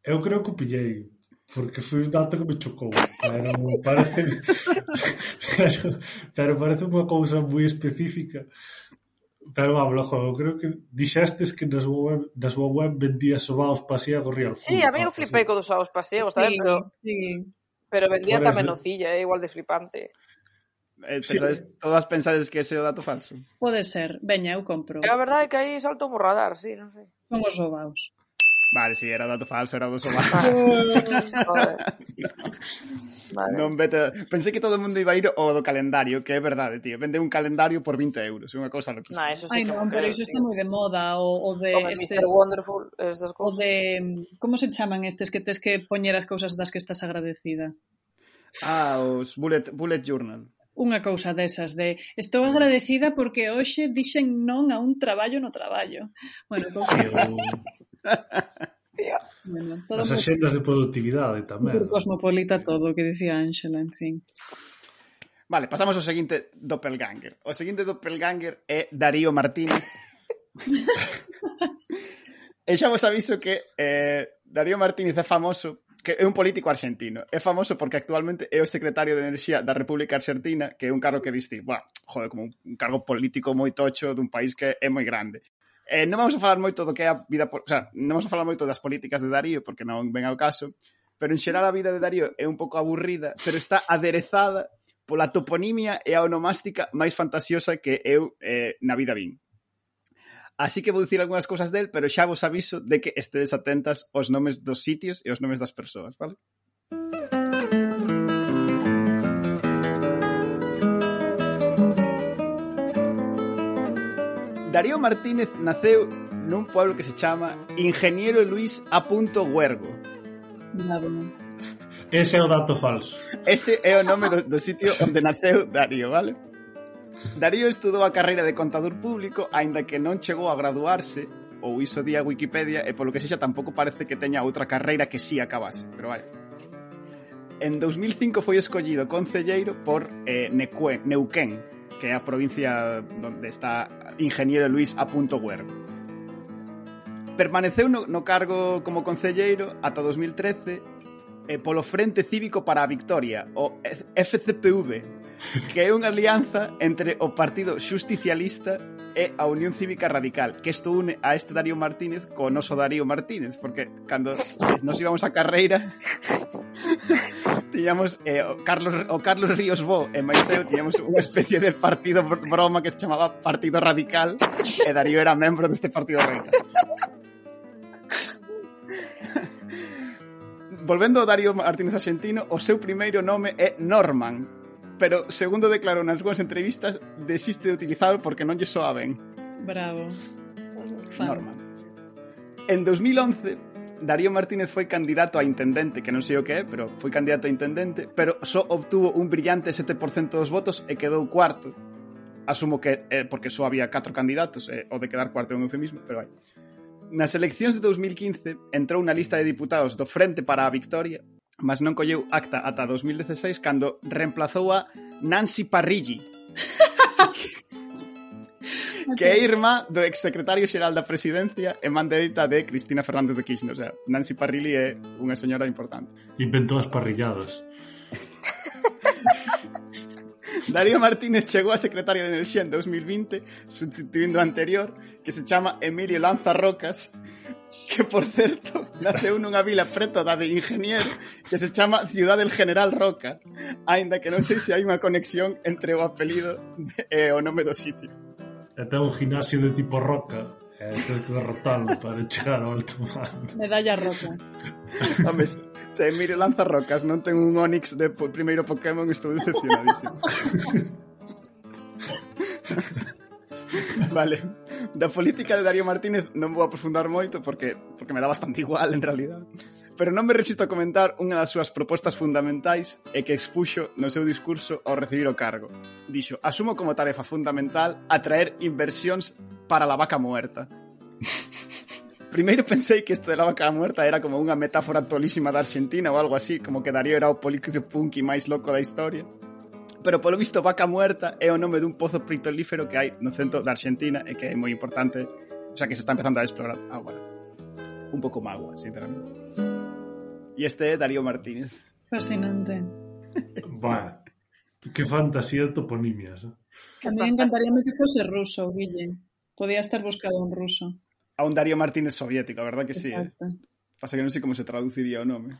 eu creo que o pillei porque foi un dato que me chocou pero parece pero, pero parece unha cousa moi específica pero vamos, logo, eu creo que dixestes que na súa web, na súa web vendía sobaos pasiego real food. Sí, a mí eu flipei co dos sobaos pasiegos, tamén, sí, pero, sí. pero vendía Parece... tamén nocilla, é eh, igual de flipante. Eh, pensades, sí. todas pensades que ese é o dato falso? Pode ser, veña, eu compro. É a verdade é que aí salto o radar, sí, non sei. Son os sobaos. Vale, si sí, era dato falso, era dos ovadas. vale. vale. Non vete... Pensei que todo o mundo iba a ir ao do calendario, que é verdade, tío. Vende un calendario por 20 euros, unha cosa loquísima. Nah, eso sí Ay, non, pero iso está moi de moda. O, o de Home, estes... Mr. Wonderful, estas cousas. O de... Como se chaman estes que tes que poñer as cousas das que estás agradecida? Ah, os bullet, bullet journal unha cousa desas de estou agradecida porque hoxe dixen non a un traballo no traballo. Bueno, pois... bueno, todo As axendas de productividade tamén. Un cosmopolita todo o que dicía Ángela, en fin. Vale, pasamos ao seguinte doppelganger. O seguinte doppelganger é Darío Martínez. e xa vos aviso que eh, Darío Martínez é famoso que é un político argentino. É famoso porque actualmente é o secretario de Enerxía da República Argentina, que é un cargo que diste, buah, joder, como un cargo político moi tocho dun país que é moi grande. Eh, non vamos a falar moito do que é a vida, o sea, non vamos a falar moito das políticas de Darío, porque non ven ao caso, pero en xeral a vida de Darío é un pouco aburrida, pero está aderezada pola toponimia e a onomástica máis fantasiosa que eu eh, na vida vin. Así que vou dicir algunhas cousas del, pero xa vos aviso de que estedes atentas aos nomes dos sitios e aos nomes das persoas, vale? Darío Martínez naceu nun pueblo que se chama Ingeniero Luis A. Huergo. Bravo. Ese é o dato falso. Ese é o nome do, do sitio onde naceu Darío, vale? Darío estudou a carreira de contador público, aínda que non chegou a graduarse, ou iso di a Wikipedia, e polo que sexa tampouco parece que teña outra carreira que si sí acabase, pero vai. En 2005 foi escollido concelleiro por eh, Necue, Neuquén, que é a provincia onde está Ingeniero Luis A. Huergo permaneceu no, no cargo como concelleiro ata 2013 eh, polo Frente Cívico para a Victoria, o FCPV, que é unha alianza entre o Partido Justicialista e a Unión Cívica Radical, que isto une a este Darío Martínez co noso Darío Martínez, porque cando nos íbamos a carreira tiñamos eh, o, Carlos, o Carlos Ríos Bo e máis eu tiñamos unha especie de partido broma que se chamaba Partido Radical e Darío era membro deste Partido Radical. Volvendo ao Darío Martínez Argentino, o seu primeiro nome é Norman, pero segundo declarou nas súas entrevistas desiste de utilizar porque non lle soa ben. Bravo. Fan. Norman. En 2011, Darío Martínez foi candidato a intendente, que non sei o que é, pero foi candidato a intendente, pero só obtuvo un brillante 7% dos votos e quedou cuarto. Asumo que eh, porque só había 4 candidatos, eh, o de quedar cuarto é un eufemismo, pero vai. Nas eleccións de 2015 entrou na lista de diputados do Frente para a Victoria mas non colleu acta ata 2016 cando reemplazou a Nancy Parrilli. que é irmá do exsecretario xeral da presidencia e manderita de Cristina Fernández de Kirchner. O sea, Nancy Parrilli é unha señora importante. Inventou as parrilladas. Darío Martínez chegou a secretaria de Enerxía en 2020, substituindo a anterior, que se chama Emilio Lanza Rocas, que, por certo, naceu nunha vila preto da de Ingeniero, que se chama Ciudad del General Roca, aínda que non sei se hai unha conexión entre o apelido e o nome do sitio. Até un gimnasio de tipo Roca, eh, tens que derrotarlo para chegar ao alto mando. Medalla Roca. Home, Se mire lanza rocas, non ten un Onix de po primeiro Pokémon, estou decepcionadísimo. vale. Da política de Darío Martínez non vou aprofundar moito porque porque me dá bastante igual en realidad. Pero non me resisto a comentar unha das súas propostas fundamentais e que expuxo no seu discurso ao recibir o cargo. Dixo, asumo como tarefa fundamental atraer inversións para la vaca muerta. Primeiro pensei que isto de la vaca muerta era como unha metáfora tolísima da Argentina ou algo así, como que Darío era o político punky máis loco da historia. Pero polo visto vaca muerta é o nome dun pozo petrolífero que hai no centro da Argentina e que é moi importante, o sea que se está empezando a explorar agora. Un pouco magua, sinceramente. E este é Darío Martínez. Fascinante. Bueno, que fantasía de toponimias. Eh? A mí encantaría que fose ruso, Guille. Podía estar buscado un ruso a un Darío Martínez soviético, a verdad que sí. Eh? Pasa que non sei como se traduciría o nome.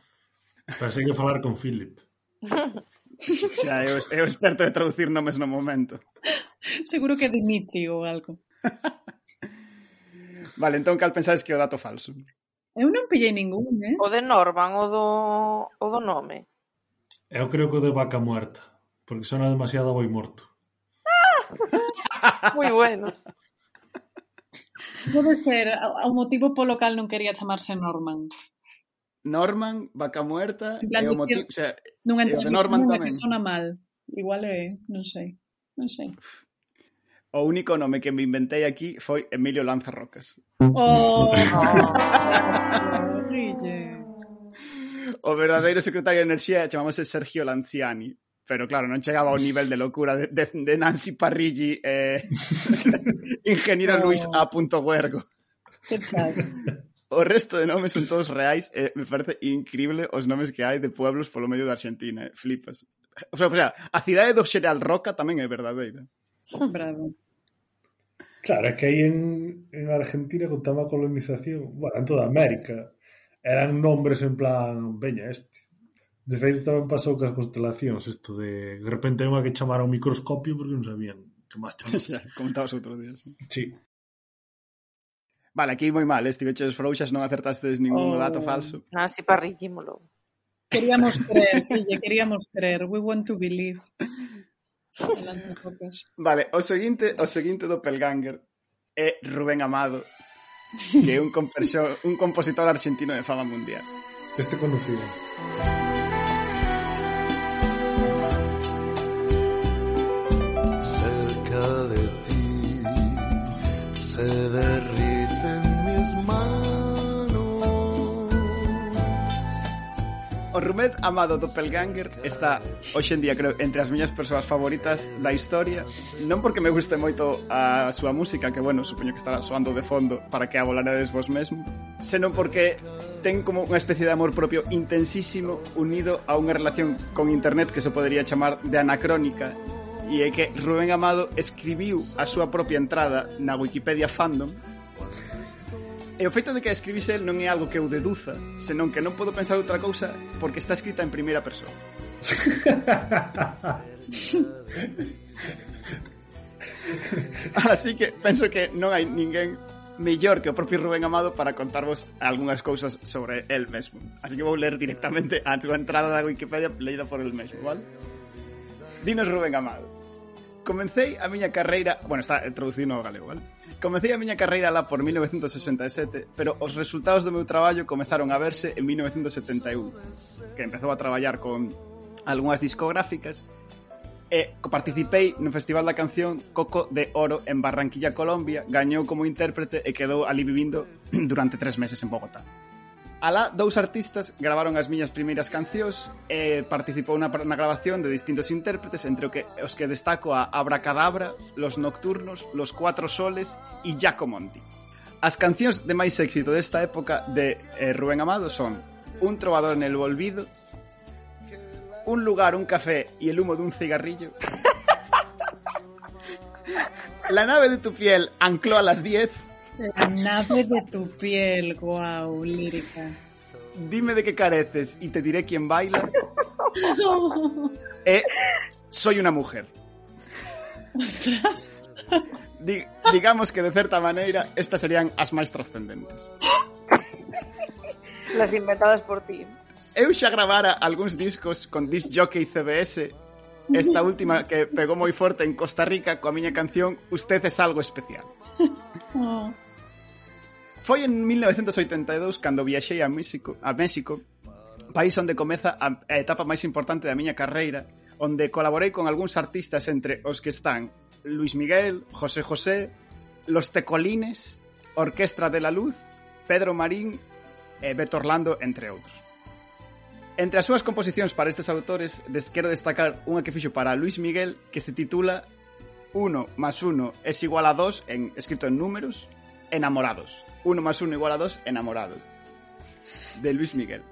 Pensei que falar con Philip. Xa, eu, eu experto de traducir nomes no momento. Seguro que Dimitri ou algo. vale, entón cal pensades que é o dato falso? Eu non pillei ningún, eh? O de Norman, o do, o do nome. Eu creo que o de vaca muerta, porque sona demasiado boi morto. Ah! Moi bueno. Pode ser, ao motivo polo cal non quería chamarse Norman. Norman, vaca muerta, e o motivo... O sea, non e o de Norman tamén. Que sona mal. Igual é, non sei, non sei. O único nome que me inventei aquí foi Emilio Lanza Rocas. Oh, oh o verdadeiro secretario de Enerxía chamámose Sergio Lanciani pero claro, non chegaba ao nivel de locura de, de, de Nancy Parrilli e eh, Ingeniero no. Luis A. Huergo. Que tal? O resto de nomes son todos reais e eh, me parece increíble os nomes que hai de pueblos polo medio da Argentina, eh, flipas. O sea, o sea, a cidade do Xeral Roca tamén é verdadeira. Bravo. Claro, é que aí en, en Argentina con tanta colonización, bueno, en toda América, eran nombres en plan, veña este. De feito tamén pasou cas constelacións isto de de repente hai unha que chamara ao microscopio porque non sabían que máis chamar. Xa, comentabas outro día, sí. Sí. Vale, aquí moi mal, estiveches frouxas, non acertastes ningún oh. dato falso. Non, si parrillímolo. Queríamos creer, fille, queríamos creer. We want to believe. vale, o seguinte, o seguinte do Pelganger é Rubén Amado, que é un, un compositor argentino de fama mundial. Este conocido. o Rubén Amado Doppelganger está hoxe en día creo entre as miñas persoas favoritas da historia, non porque me guste moito a súa música, que bueno, supoño que estará soando de fondo para que a volarades vos mesmo, senón porque ten como unha especie de amor propio intensísimo unido a unha relación con internet que se podería chamar de anacrónica e é que Rubén Amado escribiu a súa propia entrada na Wikipedia Fandom E o feito de que a escribise el non é algo que eu deduza, senón que non podo pensar outra cousa porque está escrita en primeira persoa. Así que penso que non hai ninguén mellor que o propio Rubén Amado para contarvos algunhas cousas sobre el mesmo. Así que vou ler directamente a túa entrada da Wikipedia leída por el mesmo, vale? Dinos Rubén Amado. Comecei a miña carreira... Bueno, está traducido ao galego, vale? Comecei a miña carreira lá por 1967, pero os resultados do meu traballo comezaron a verse en 1971, que empezou a traballar con algunhas discográficas e participei no Festival da Canción Coco de Oro en Barranquilla, Colombia, gañou como intérprete e quedou ali vivindo durante tres meses en Bogotá. Alá, dous artistas gravaron as miñas primeiras cancións e participou na, na grabación de distintos intérpretes, entre o que, os que destaco a Abracadabra, Los Nocturnos, Los Cuatro Soles e Giacomonti. As cancións de máis éxito desta época de eh, Rubén Amado son Un trovador en el olvido, Un lugar, un café e el humo dun cigarrillo, La nave de tu piel ancló a las 10, Nace de tu piel, guau, lírica. Dime de qué careces y te diré quién baila. Eh, soy una mujer. Ostras. Di digamos que de certa maneira estas serían as máis trascendentes. Las inventadas por ti. Eu xa gravara algúns discos con disc jockey CBS esta última que pegou moi forte en Costa Rica coa miña canción Usted es algo especial. Oh. Foi en 1982 cando viaxei a México, a México país onde comeza a etapa máis importante da miña carreira, onde colaborei con algúns artistas entre os que están Luis Miguel, José José, Los Tecolines, Orquestra de la Luz, Pedro Marín e Beto Orlando, entre outros. Entre as súas composicións para estes autores, des quero destacar unha que fixo para Luis Miguel que se titula 1 más 1 es igual a 2 en escrito en números enamorados. Uno más uno igual a dos, enamorados. De Luis Miguel.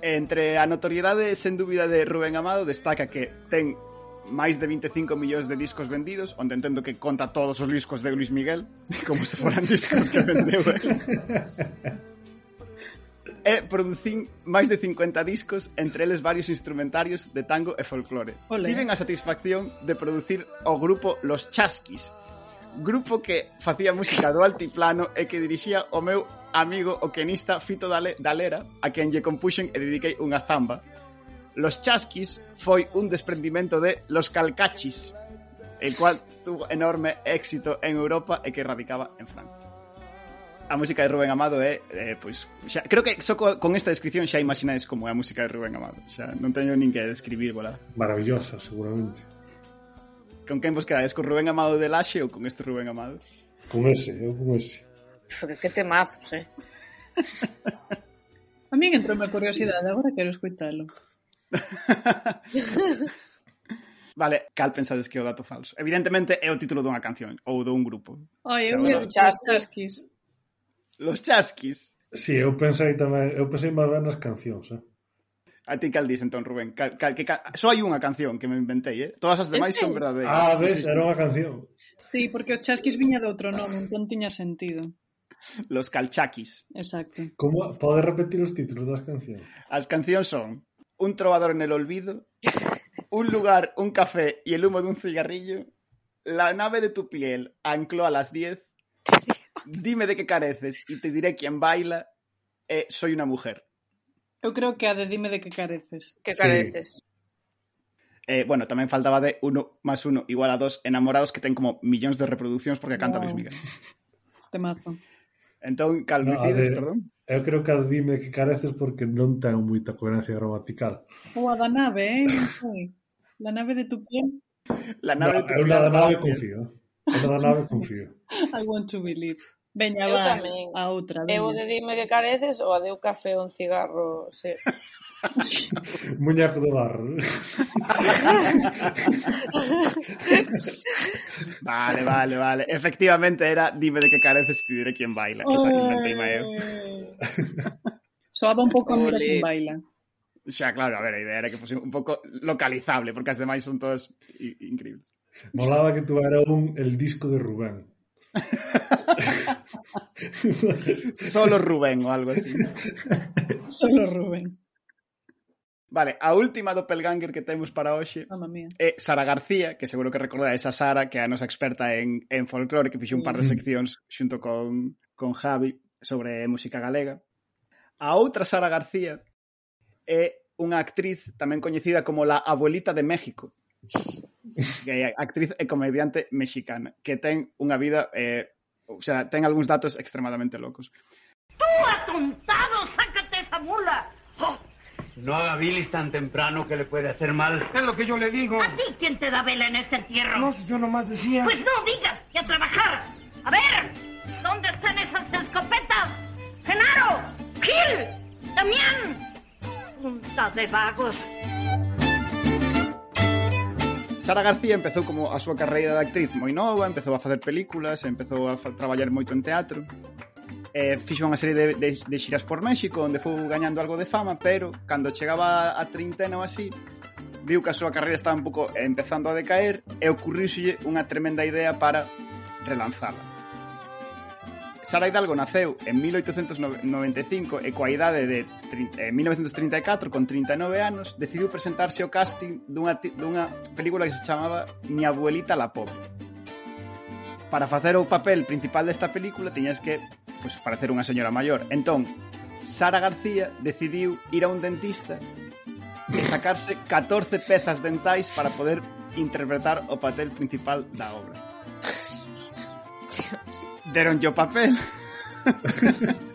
Entre a notoriedade sen dúbida de Rubén Amado destaca que ten máis de 25 millóns de discos vendidos, onde entendo que conta todos os discos de Luis Miguel, como se foran discos que vendeu ele. E producín máis de 50 discos, entre eles varios instrumentarios de tango e folclore. Olé. Tiven a satisfacción de producir o grupo Los Chasquis, grupo que facía música do altiplano e que dirixía o meu amigo o quenista Fito Dale, Dalera, a quen lle compuxen e dediquei unha zamba. Los Chasquis foi un desprendimento de Los Calcachis, el cual tuvo enorme éxito en Europa e que radicaba en Francia. A música de Rubén Amado é, eh, pois, xa, creo que só co, con esta descripción xa imaginades como é a música de Rubén Amado. Xa non teño nin que describir, bola. Maravillosa, seguramente. Con quen vos quedades? Con Rubén Amado de Laxe ou con este Rubén Amado? Con ese, eu con ese. Porque que temazos, eh? A mí entrou a curiosidade, agora quero escuitalo. Vale, cal pensades que é o dato falso? Evidentemente é o título dunha canción ou dun grupo. Oi, eu os chasquis. Los chasquis. Si, sí, eu pensei tamén, eu pensei máis ben nas cancións, eh. A ti cal dis entón, Rubén? Cal, cal, que, cal, só hai unha canción que me inventei, eh? Todas as demais Ese? son verdadeiras. Ah, Sí, ves, sí, sí. era unha canción. Sí, porque os chasquis viña de outro nome, entón tiña sentido. Los calchaquis. Exacto. Como, podes repetir os títulos das cancións? As cancións son Un trovador en el olvido, Un lugar, un café y el humo de un cigarrillo, La nave de tu piel ancló a las 10, Dime de qué careces y te diré quién baila, e Soy una mujer. Eu creo que a de dime de que careces. Que Sí. careces. Eh, bueno, tamén faltaba de 1 más 1 igual a 2 enamorados que ten como millóns de reproduccións porque canta Wow. Luis Miguel. Temazo. Entón, cal No, de- perdón? Eu creo que a dime que careces porque non ten moita coherencia gramatical. Ou a da nave, eh? La nave de tu piel, La No, nave de tu eu na da piel, nave confío. Eu na da nave confío. I want to believe. Veña, eu va, tamén. a outra. Veña. Eu de dime que careces ou a de un café ou un cigarro, se... Muñeco de barro. vale, vale, vale. Efectivamente era dime de que careces ti diré quién baila. Esa inventeima eu. Soaba un pouco mira quen baila. Xa, claro, a ver, a idea era que fose un pouco localizable, porque as demais son todas increíbles. Molaba que tuvera un el disco de Rubén. Solo Rubén ou algo así. Solo Rubén. Vale, a última doppelganger que temos para hoxe é Sara García, que seguro que recorda esa Sara, que é a nosa experta en, en folclore, que fixe un par de seccións xunto con, con Javi sobre música galega. A outra Sara García é unha actriz tamén coñecida como la abuelita de México, que é actriz e comediante mexicana, que ten unha vida eh, o sea, ten algúns datos extremadamente locos. atontado! ¡Sácate esa mula! Oh, No haga bilis tan temprano que le puede hacer mal. Es lo que yo le digo. ¿A ti quién te da vela en este entierro? No, si yo nomás decía. Pues no digas y a trabajar. A ver, ¿dónde están esas escopetas? ¡Genaro! ¡Gil! ¡Damián! Punta de vagos. Sara García empezou como a súa carreira de actriz moi nova, empezou a facer películas, empezou a traballar moito en teatro. Eh, fixo unha serie de, de, de xiras por México onde foi gañando algo de fama, pero cando chegaba a trintena ou así, viu que a súa carreira estaba un pouco empezando a decaer e ocurriuselle unha tremenda idea para relanzala. Sara Hidalgo naceu en 1895 e coa idade de 30, eh, 1934 con 39 anos decidiu presentarse ao casting dunha, dunha película que se chamaba Mi abuelita la pobre. Para facer o papel principal desta película tiñas que pues, parecer unha señora maior. Entón, Sara García decidiu ir a un dentista e sacarse 14 pezas dentais para poder interpretar o papel principal da obra. Dios deron yo papel.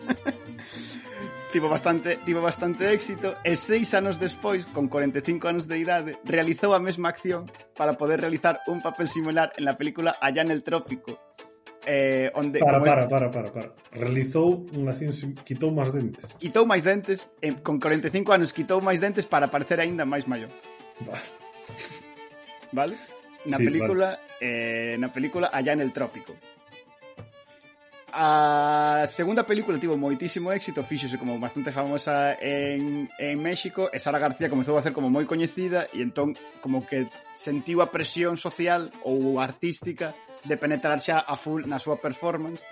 tivo bastante, tivo bastante éxito e seis anos despois, con 45 anos de idade, realizou a mesma acción para poder realizar un papel similar en la película Allá en el Trópico. Eh, onde, para, como para, para, para, para. Realizou unha acción, quitou máis dentes. Quitou máis dentes, eh, con 45 anos quitou máis dentes para parecer aínda máis maior. Vale. vale? Na sí, película vale. eh, na película Allá en el Trópico. A segunda película tivo moitísimo éxito, fíxose como bastante famosa en, en México e Sara García comezou a ser como moi coñecida e entón como que sentiu a presión social ou artística de penetrar xa a full na súa performance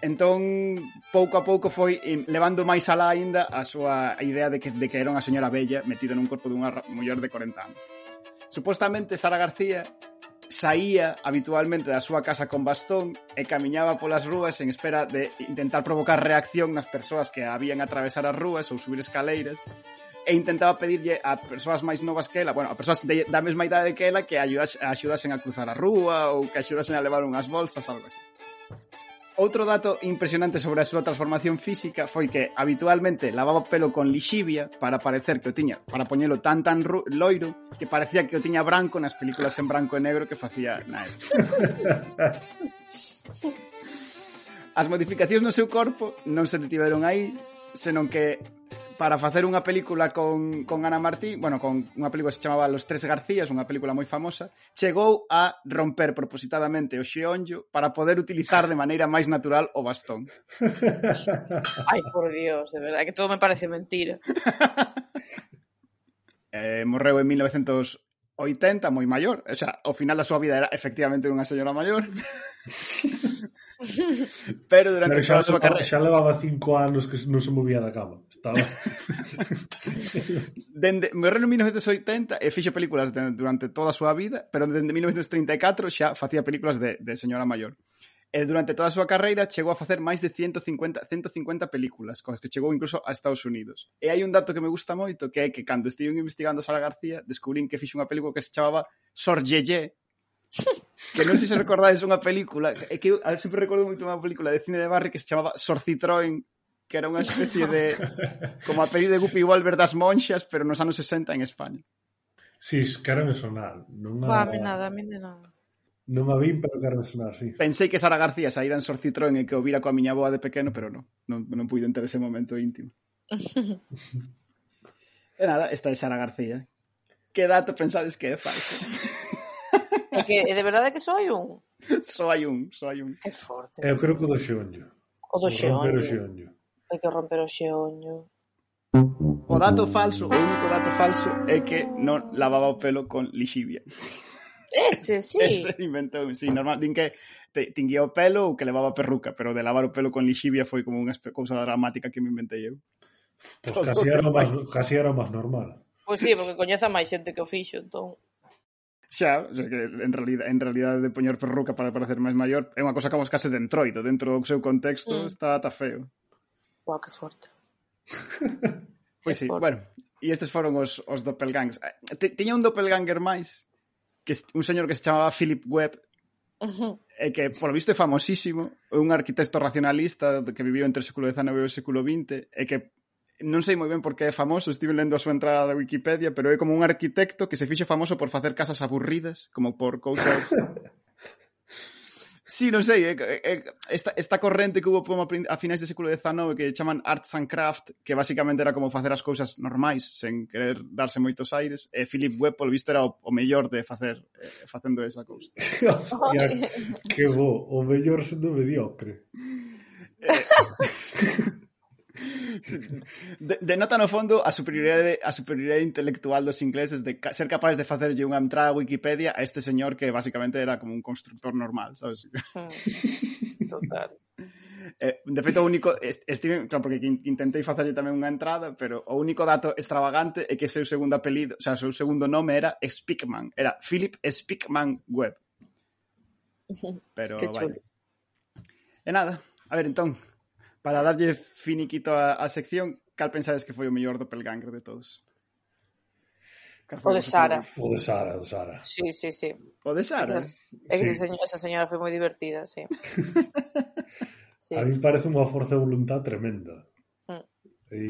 Entón, pouco a pouco foi levando máis alá aínda a súa idea de que, de que era unha señora bella metida nun corpo dunha muller de 40 anos. Supostamente Sara García saía habitualmente da súa casa con bastón e camiñaba polas rúas en espera de intentar provocar reacción nas persoas que habían atravesar as rúas ou subir escaleiras e intentaba pedirlle a persoas máis novas que ela, bueno, a persoas de, da mesma idade que ela que ayudas, axudasen a cruzar a rúa ou que axudasen a levar unhas bolsas, algo así. Outro dato impresionante sobre a súa transformación física foi que habitualmente lavaba o pelo con lixivia para parecer que o tiña, para poñelo tan tan loiro que parecía que o tiña branco nas películas en branco e negro que facía na época. As modificacións no seu corpo non se detiveron aí, senón que para facer unha película con, con Ana Martí, bueno, con unha película que se chamaba Los Tres Garcías, unha película moi famosa, chegou a romper propositadamente o xeonllo para poder utilizar de maneira máis natural o bastón. Ai, por Dios, de verdade, que todo me parece mentira. eh, morreu en 1980, moi maior, o sea, ao final da súa vida era efectivamente unha señora maior. Pero durante Pero xa, a súa carreira... Xa levaba cinco anos que non se movía da cama. Estaba... dende Morreu en 1980 e fixe películas de, durante toda a súa vida, pero dende 1934 xa facía películas de, de señora maior. E durante toda a súa carreira chegou a facer máis de 150, 150 películas, con as que chegou incluso a Estados Unidos. E hai un dato que me gusta moito, que é que cando estive investigando a Sara García, descubrín que fixe unha película que se chamaba Sor Yeye, que non sei se recordades unha película, é que eu sempre recordo moito unha película de cine de barrio que se chamaba Sorcitroen, que era unha especie de como a peli de Guppy Wolver das monxas, pero nos anos 60 en España. Sí, cara me sonar. Non a... Bah, nada, a mí de nada. Non a vin, pero quero sonar, sí. Pensei que Sara García saíra en Sorcitroen e que o vira coa miña boa de pequeno, pero non. Non, non pude ter ese momento íntimo. e nada, esta é Sara García. Eh. Que dato pensades que é falso? É que é de verdade que só hai un. Só hai un, só hai un. Que forte. Eu creo que o do xeonllo. O do xeonllo. Romper o xeonllo. Hai que romper o xeonllo. O dato falso, o único dato falso é que non lavaba o pelo con lixivia. Ese, sí. Ese inventou, sí, normal, din que te, tinguía o pelo ou que levaba perruca, pero de lavar o pelo con lixivia foi como unha cousa dramática que me inventei eu. Pois pues casi era o máis normal. Pois pues sí, porque coñeza máis xente que o fixo, entón xa, o sea, que en realidad, en realidad de poñer perruca para parecer máis maior é unha cosa que vamos case de entroido, dentro do seu contexto mm. está ata feo. Uau, que forte. pois sí, bueno, e estes foron os, os doppelgangs. Eh, tiña un doppelganger máis, que un señor que se chamaba Philip Webb, uh e que, polo visto, é famosísimo, é un arquitecto racionalista que viviu entre o século XIX e o século XX, e que non sei moi ben por que é famoso, estive lendo a súa entrada da Wikipedia, pero é como un arquitecto que se fixo famoso por facer casas aburridas, como por cousas... sí, non sei, é, é, esta, esta corrente que hubo como a finais do século XIX que chaman Arts and Craft, que basicamente era como facer as cousas normais, sen querer darse moitos aires, e Philip Webb, polo visto, era o, o mellor de facer eh, facendo esa cousa. Hostia, que bo, o mellor sendo mediocre. Eh, Denota no fondo a superioridade a superioridade intelectual dos ingleses de ser capaces de facerlle unha entrada a Wikipedia a este señor que basicamente era como un constructor normal, sabes? Hmm. Total. Eh, de feito, o único... Steven, claro, porque intentei facerlle tamén unha entrada, pero o único dato extravagante é que seu segundo apelido, o sea, seu segundo nome era Speakman, era Philip Speakman Webb. Pero, vale. E nada, a ver, entón, para darlle finiquito a, a sección, cal pensades que foi o mellor doppelganger de todos? O de Sara. O de Sara, o de Sara. Sí, sí, sí. O de Sara. Esa, eh? que sí. esa señora foi moi divertida, sí. sí. A mí parece unha forza de voluntad tremenda. Mm. E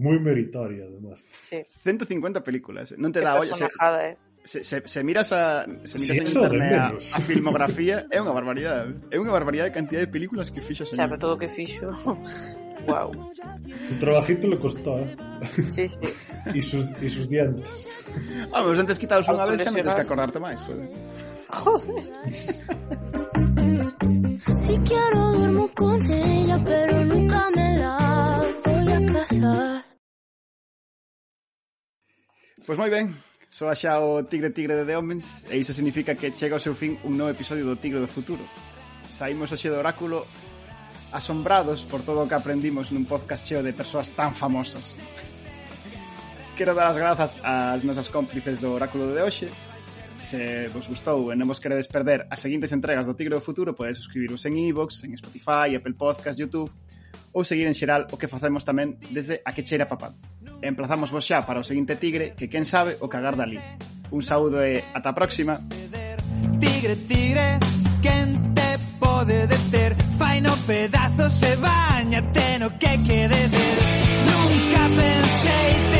moi meritoria, además. Sí. 150 películas. Non te Qué da olla. Eh? se, se, se miras a se miras si en internet a, a filmografía é unha barbaridade é unha barbaridade de cantidad de películas que fixo sabe todo o que fixo Wow. Su trabajito le costó, ¿eh? Sí, sí. y, sus, y sus dientes. Ah, pero antes quitados unha vez, xa non tens que acordarte máis. Joder. joder. Si quiero duermo con ella, pero nunca me la voy a casar. Pues moi ben, Soa xa o Tigre Tigre de The Omens e iso significa que chega ao seu fin un novo episodio do Tigre do Futuro. Saímos hoxe do oráculo asombrados por todo o que aprendimos nun podcast cheo de persoas tan famosas. Quero dar as grazas ás nosas cómplices do oráculo de hoxe. Se vos gustou e non vos queredes perder as seguintes entregas do Tigre do Futuro, podedes suscribiros en iVoox, e en Spotify, Apple Podcast, Youtube ou seguir en xeral o que facemos tamén desde a que cheira papá. Emplazamos vos xa para o seguinte tigre que quen sabe o cagar dali. Un saúdo e ata a próxima. Tigre, tigre, quen te pode deter? Faino pedazos e bañate no que quede ver. Nunca pensei